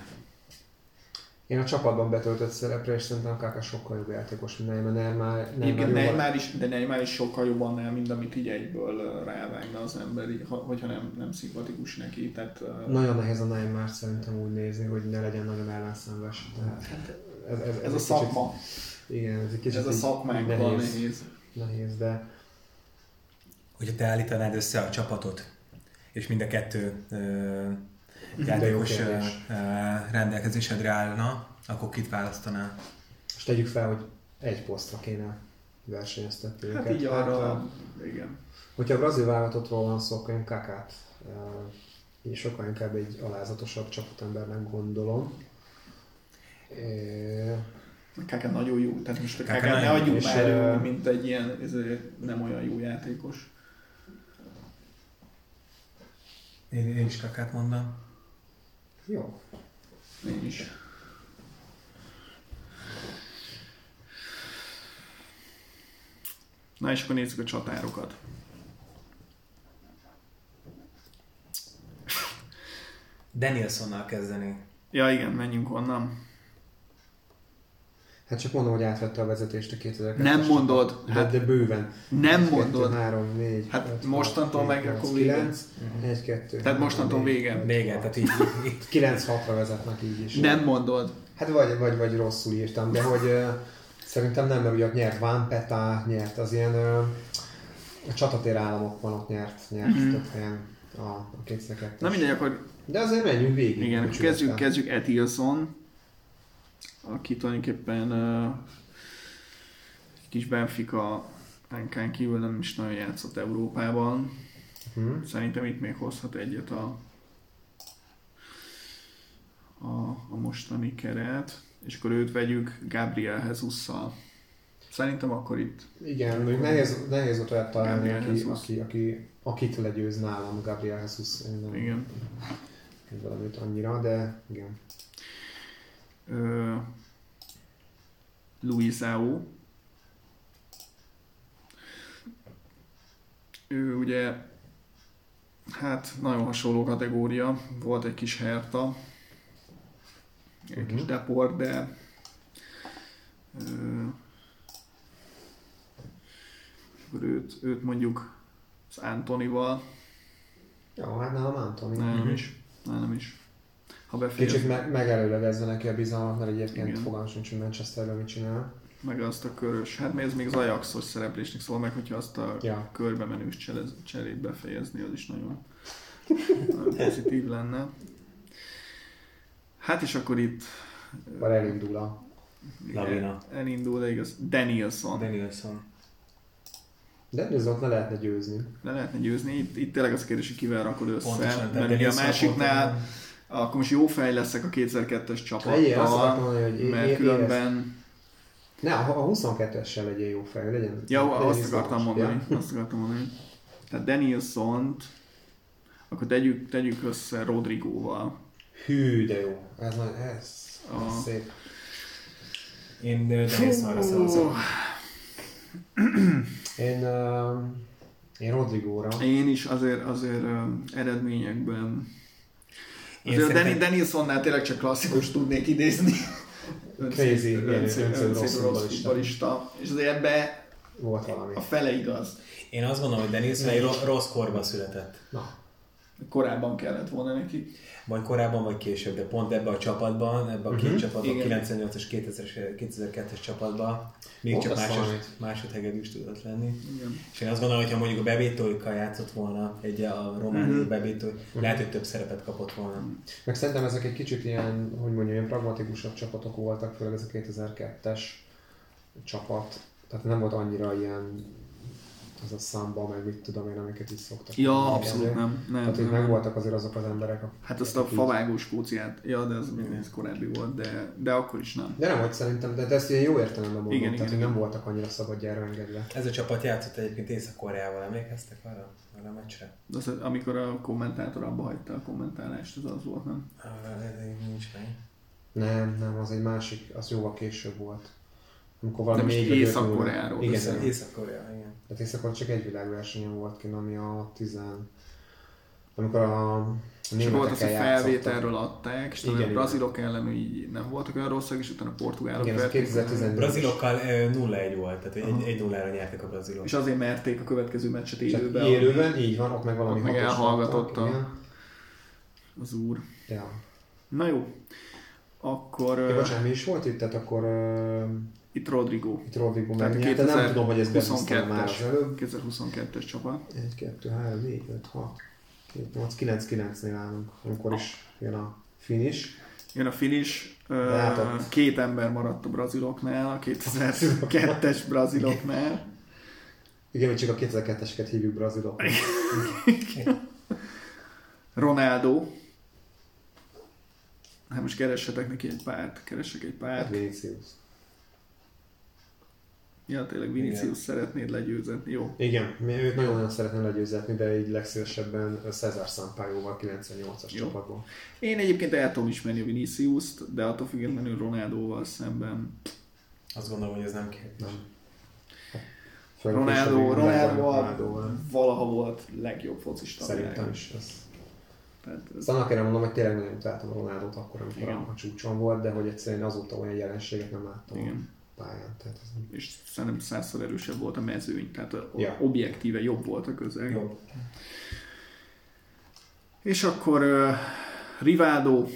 Én a csapatban betöltött szerepre, és szerintem Kaka sokkal jobb játékos, mint Neymar. Neymar, Neymar, Neymar is, de Neymar is sokkal jobban annál, mint amit így egyből ö, rávágna az ember, így, hogyha nem, nem szimpatikus neki. Tehát, ö, Nagyon nehéz a Neymar szerintem úgy nézni, hogy ne legyen nagyon ellenszenves. Tehát ez, ez, ez, egy a kicsit- szakma, Igen, ez egy kicsit ez a így szakmánkban nehéz, nehéz. nehéz, de hogyha te állítanád össze a csapatot, és mind a kettő jó játékos kérdés. rendelkezésedre állna, akkor kit választanál? most tegyük fel, hogy egy posztra kéne versenyeztetni Hát őket. így arra, ö, igen. Hogyha a brazil válogatottról van szó, akkor én Kakát uh, és sokkal inkább egy alázatosabb csapatembernek gondolom. É, Kaká nagyon jó, tehát most a Kaká ne adjuk és, már elő, mint egy ilyen ez, nem olyan jó játékos. Én, én is kakát mondom. Jó. Én is. Na és akkor nézzük a csatárokat. Danielsonnal kezdeni. Ja igen, menjünk onnan. Hát csak mondom, hogy átvette a vezetést a 2002 Nem mondod. De, Hát de bőven. nem 1, 2, mondod. 3, 4, Hát 5, mostantól 6, meg 7, akkor 8, vége. 9, 1, 2, Tehát mostantól vége. Vége, tehát így, így 9-6-ra vezetnek így is. Nem mondod. Hát vagy, vagy, vagy rosszul írtam, de hogy uh, szerintem nem, mert ugye ott nyert Van Peta, nyert az ilyen uh, a csatatér államokban ott nyert, nyert Mhm. több helyen a, a 2002 Na mindegy, akkor De azért menjünk végig. igen, akkor kezdjük, kezdjük Etilson, aki tulajdonképpen uh, kis Benfica Ánkán kívül nem is nagyon játszott Európában. Hm. Szerintem itt még hozhat egyet a, a, a mostani keret, és akkor őt vegyük Gabriel Jesus-szal. Szerintem akkor itt Igen, mondjuk nehéz, nehéz ott olyat találni, Gabriel aki, Jesus. aki, aki, akit legyőz nálam, Gabriel Jesus. Én nem igen. valamit annyira, de igen. Luisao. Ő ugye, hát nagyon hasonló kategória, volt egy kis Herta, egy kis Mhm. Deport, de akkor őt, őt mondjuk az Antonival, Jó, hát nálam Antoni. nálam is, nálam is. Ha befejez, Kicsit me- megelőlegezve neki a bizalmat, mert egyébként Igen. fogalmam sincs, hogy Manchesterben mit csinál. meg azt a körös, hát még ez még az Ajaxos szereplésnek szól meg, hogyha azt a Ja. körbe menős cselez, cserét befejezni, az is nagyon, nagyon pozitív lenne. Hát és akkor itt Vagy elindul a... Lavina. elindul, de igaz, Danielson. Danielson. De nézzük, le lehetne győzni. Le lehetne győzni, itt, itt tényleg az a kérdés, hogy kivel rakod össze, Pontosan, mert ugye a Danielson másiknál, pont- akkor most jó fej leszek a 2002-es Legyél, azt akartam csapattal, mondani, hogy mert é- különben... Ne, a a 22-essel legyél jó fej, legyen. Ja, legyen azt akartam mondani. Ja? Azt akartam mondani. Tehát Danielson akkor tegyük, tegyük össze Rodrigóval. Hű, de jó. Ez, ez, ez A- szép. Én Danielsonra szavazok. Én, uh, én Rodrigóra. Én is azért, azért ö, eredményekben Én Azért a szerintem- Danny Danielsonnál tényleg csak klasszikus tudnék idézni. Crazy, futballista. És azért ebbe Volt valami. a fele igaz. Én azt gondolom, hogy Danielson egy ro- rossz korban született. Na, Korábban kellett volna neki. Vagy korábban, vagy később, de pont ebbe a csapatban, ebbe a két Mhm. csapatban, Igen. 98-as, 2000-es, 2002-es csapatban még csak Mondasz másod, másodhegedűs tudott lenni. Igen. És én azt gondolom, hogy ha mondjuk a bebétóikkal játszott volna, egy a romániai Mhm. uh-huh. bebétói, lehet, hogy több szerepet kapott volna. meg szerintem ezek egy kicsit ilyen, hogy mondjam, ilyen pragmatikusabb csapatok voltak, főleg ez a 2002-es csapat. Tehát nem volt annyira ilyen a szamba, meg mit tudom én, amiket is szoktak. Ja, mondani. abszolút nem. nem, Tehát, hogy nem. meg voltak azért azok az emberek, akik Hát azt a favágó skóciát, ja, de ez, ez korábbi volt, de, de akkor is nem. De nem, hogy szerintem, de, de ezt ilyen jó értelemben mondom, Igen, tehát igen, hogy igen. nem voltak annyira szabadjára engedve. Ez a csapat játszott egyébként Észak-Koreával, emlékeztek arra? Arra a meccsre? De az, amikor a kommentátor abba hagyta a kommentálást, az az volt, nem? Így nincs meg. Nem, nem, az egy másik, az jóval később volt. Amikor valami De öt Észak-Koreáról Igen, Észak- igen. Észak-Korea, igen. Tehát észak csak egy világversenyen volt ki, ami a 10... Amikor a És volt az, hogy felvételről adták, és Igen, a brazilok ellen így nem voltak olyan rosszak, és utána a portugálok Igen, verték 2014. meg. Brazilokkal ö, 0-1 volt, tehát egy, egy 0 nyertek a brazilok. És azért merték a következő meccset Csak élőben. élőben, így van, ott meg valami Ott meg elhallgatott a-. Az úr. Ja. Na jó. Akkor Ja, bocsánat, mi is volt itt? Tehát akkor uh, itt Rodrigo. itt Rodrigo megnyerte. Nem tudom, hogy ez 2022-es bebusztam már az előbb. 2022-es csapat. 1, 2, 3, 4, 5, 6, 7, 8, 9, 9-nél állunk, amikor is jön a finish. Jön a finish. Uh, hát ott- két ember maradt a braziloknál, a 2002-es braziloknál. Igen, hogy csak a 2002-eseket hívjuk brazilok. Ronaldo. Hát most keressetek neki egy párt, keressek egy Hát párt. Vinicius. Ja, tényleg Vinicius Igen. szeretnéd legyőzni. Jó. Igen, őt nagyon-nagyon szeretném legyőzetni, de így legszívesebben Cezár Sampaioval 98-as Jó. csapatból. Én egyébként el tudom ismerni a Vinicius-t, de attól függetlenül Ronaldóval szemben. Azt gondolom, hogy ez nem kérdés. Nem. Ronaldo, Ronaldo valaha volt legjobb focista. Szerintem is. Ez. Tehát ez, annak erre mondom, hogy tényleg nagyon utáltam a Ronaldot akkor, amikor Igen. a, a csúcson volt, de hogy egyszerűen azóta olyan jelenséget nem láttam Igen. Pályán. Tehát ez és szerintem százszor erősebb volt a mezőny, tehát a, Ja. objektíve jobb volt a közeg. Jobb. És akkor uh, Rivaldo.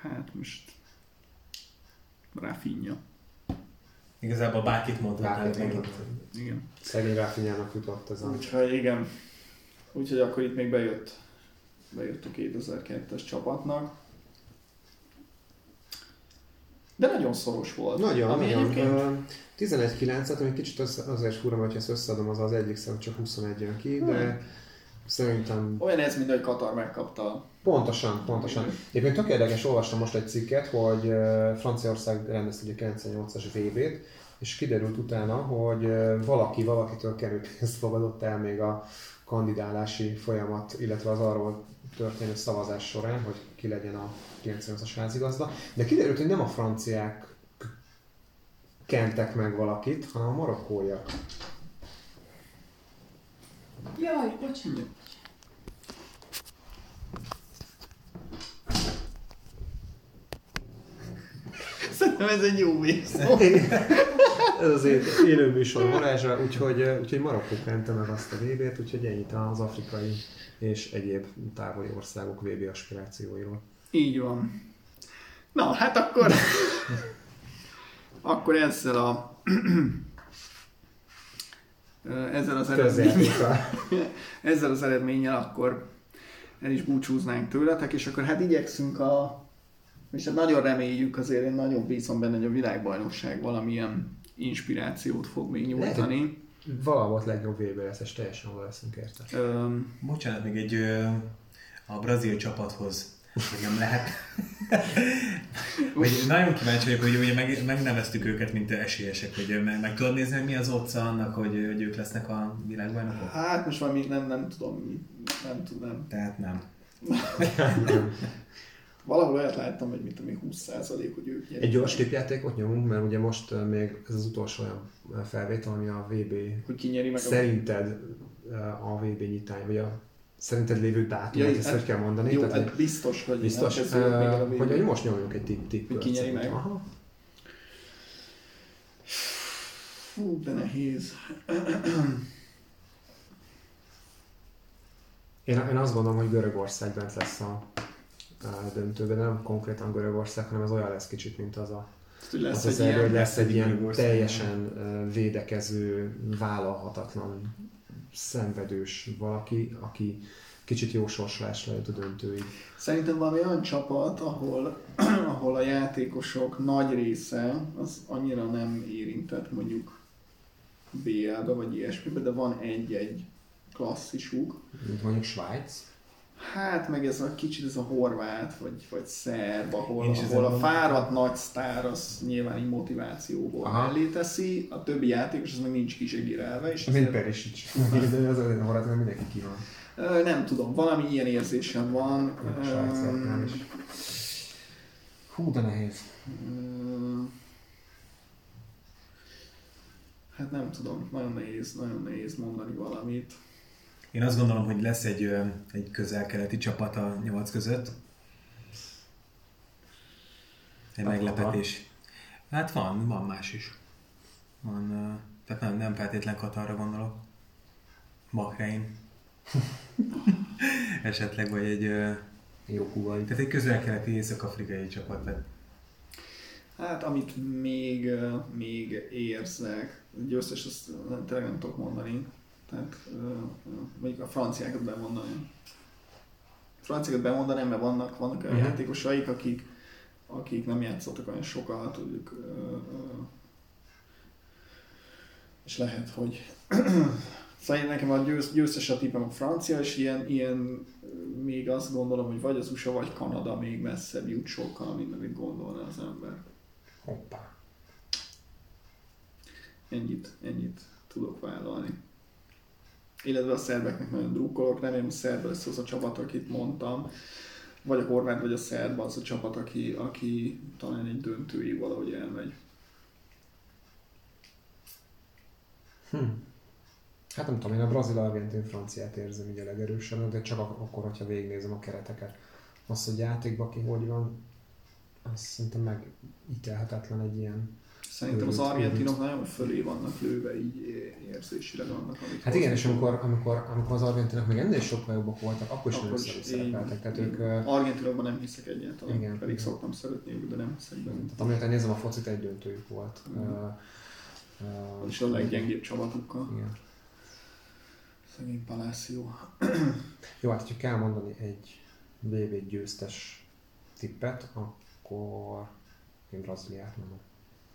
Hát most Rafinha. Igazából bárkit mondhatnál, megint. mondhatnál. Igen. szegény Ráfinyának jutott ez a... Úgyhogy igen. Úgyhogy akkor itt még bejött, bejött a 2002-es csapatnak. De nagyon szoros volt. Nagyon, Ami nagyon. egyébként- Ö, 11-9-et, ami kicsit össze, azért fura, hogy ezt összeadom, az az egyik szem csak 21 jön ki, de szerintem Olyan ez, mint hogy Katar megkapta. pontosan, pontosan. Egyébként tök érdekes, olvastam most egy cikket, hogy Franciaország rendezte ugye 98-as VB-t, és kiderült utána, hogy valaki valakitől kerülpénzt fogadott el még a kandidálási folyamat, illetve az arról történő szavazás során, hogy ki legyen a 98-as házigazda. De kiderült, hogy nem a franciák kentek meg valakit, hanem a marokkóiak. Jaj, bocsi. Szerintem ez egy jó vész. Ez azért élő műsor varázsa, úgyhogy, úgyhogy Marokkó kente meg azt a VB-t, úgyhogy ennyit az afrikai és egyéb távoli országok VB aspirációiról. Így van. Na, hát akkor... akkor ezzel a... ezzel az eredménnyel, ezzel az eredménnyel akkor el is búcsúznánk tőletek, és akkor hát igyekszünk a... És hát nagyon reméljük, azért én nagyon bízom benne, hogy a világbajnokság valamilyen inspirációt fog még nyújtani. valahol volt legjobb VB lesz, és teljesen oda leszünk érte. Öm, Bocsánat, még egy ö, a brazil csapathoz, nem lehet. Vagy nagyon kíváncsi vagyok, hogy ugye meg, megneveztük őket, mint esélyesek, hogy meg, meg tudod nézni, hogy mi az otca annak, hogy, hogy ők lesznek a világbajnokok? hát most valami nem, nem tudom, mi- nem tudom. Tehát nem. Valahol olyat láttam, hogy mit tudom, én, 20% hogy ők. Egy gyors tipjátékot nyomunk, mert ugye most uh, még ez az utolsó olyan uh, felvétel, ami a VB Hogy ki nyeri meg a... szerinted uh, a VB nyitány, vagy a szerinted lévő dátumot, Ja, ezt hát- hogy kell mondani? Jó, Tehát, hát biztos, hogy biztos, nem kezdődött még a uh, VB. hogy, most nyomjunk egy tipp tipp Hogy ki nyeri meg? Aha. Fú, de nehéz. Én, én azt gondolom, hogy Görögország bent lesz a, a döntőben, nem konkrétan Görögország, hanem ez olyan lesz kicsit, mint az a hogy lesz az egy az erő, ilyen... hogy lesz egy ilyen teljesen védekező, vállalhatatlan, szenvedős valaki, aki kicsit jó sorsolásra jut a döntőig. Szerintem valami olyan csapat, ahol, ahol a játékosok nagy része az annyira nem érintett mondjuk BL-be vagy ilyesmibe, de van egy-egy klasszisuk. Mint mondjuk Svájc. Hát meg ez a kicsit ez a horvát, vagy, vagy szerb, ahol, ahol a fáradt nagy sztár az nyilván így motivációból Aha. mellé teszi, a többi játékos az meg nincs kisegírelve, és Mint Perisic. De az az horvát, mindenki ki van. Nem tudom, valami ilyen érzésem van. Is. Hú, de nehéz. Hát nem tudom, nagyon nehéz, nagyon nehéz mondani valamit. Én azt gondolom, hogy lesz egy, egy közel-keleti csapat a nyolc között. Egy Hát meglepetés. Hát van, van más is. Van, tehát nem, nem feltétlen Katarra gondolok. Bahrein. Esetleg, vagy egy, Jó kubai. tehát egy közel-keleti észak-afrikai csapat. Tehát Hát amit még, még érzek, győztes azt nem- tényleg nem tudok mondani. Tehát mondjuk a franciákat bemondani. A franciákat bemondanám, mert vannak, vannak olyan Mhm. játékosaik, akik, akik nem játszottak olyan sokat, ö, és lehet, hogy Szóval nekem a győz, győztes a tippem a francia, és ilyen, ilyen még azt gondolom, hogy vagy az USA, vagy Kanada még messzebb jut sokkal, mint amit gondolna az ember. Hoppá. Ennyit, ennyit tudok vállalni. Illetve a szerbeknek nagyon drukkolok, remélem a szerb lesz az a csapat, akit mondtam. Vagy a horvát, vagy a szerb az a csapat, aki, aki talán egy döntőig valahogy elmegy. Hm. Hát nem tudom, én a brazil, argentin, franciát érzem így a legerősebben, de csak ak- akkor, hogyha végignézem a kereteket. Az, hogy játékban ki hogy van, az szerintem megítelhetetlen egy ilyen. Szerintem az argentinok nagyon fölé vannak lőve így érzésileg annak, amit Hát igen, és amikor, amikor, amikor az argentinok még ennél sokkal jobbak voltak, akkor is Akkor is szerepeltek. Tehát én ők, Argentinokban nem hiszek egyáltalán, Igen. pedig szoktam szeretni őket, de nem hiszek benne. tehát amióta nézem a focit, egy döntőjük volt. Ö, ö, És a leggyengébb csapatukkal. Igen. Szegény Palacio. Jó, hát ha kell mondani egy VB győztes tippet, akkor én Brazíliát mondom.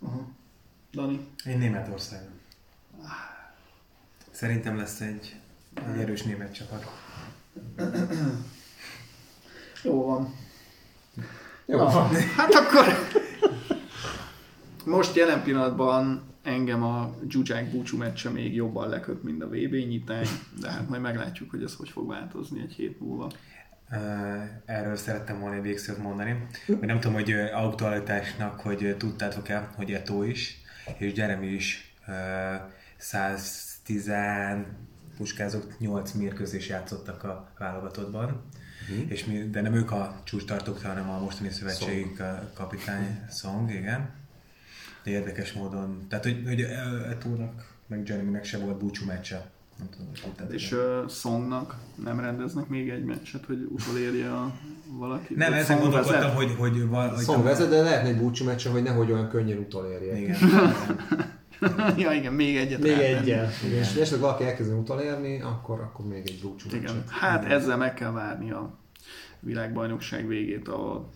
Aha. Dani? én Németországon. Szerintem lesz egy, egy erős német csapat. Jó van. Jó, Na, van. hát akkor most jelen pillanatban engem a Zsuzsák búcsú meccse még jobban leköt, mint a VB nyitány, de hát majd meglátjuk, hogy ez hogy fog változni egy hét múlva. Erről szerettem volna egy végszót mondani. Hogy nem tudom, hogy aktualitásnak, hogy tudtátok-e, hogy Eto is, és Jeremy is uh, 110 puskázok 8 mérkőzés játszottak a válogatottban. Mhm. És mi, de nem ők a csúcstartók, hanem a mostani szövetségi ka- kapitány Song, igen. De érdekes módon, tehát hogy, hogy Etónak, meg Jeremynek se volt búcsú meccse. Nem tudom, hogy És uh, Songnak nem rendeznek még egy meccset, hogy utolérje a valaki? Nem, ezen Song gondolkodtam, vezet? hogy, hogy, val, hogy Szong vezet, de lehetne egy búcsú meccse, hogy nehogy olyan könnyen utolérjek. Igen. ja igen, még egyet Még egyel. Igen, és esetleg valaki elkezdi utolérni, akkor, akkor még egy búcsú Igen. meccset. Hát ezzel meg kell várni a világbajnokság végét, ahol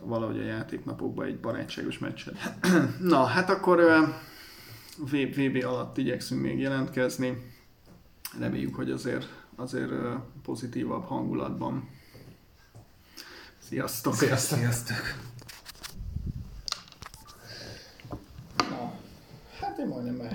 valahogy a játéknapokban egy barátságos meccset. Na, hát akkor VB alatt igyekszünk még jelentkezni. Reméljük, hogy azért, azért pozitívabb hangulatban. Sziasztok! Sziasztok! Sziasztok! Na, hát én majdnem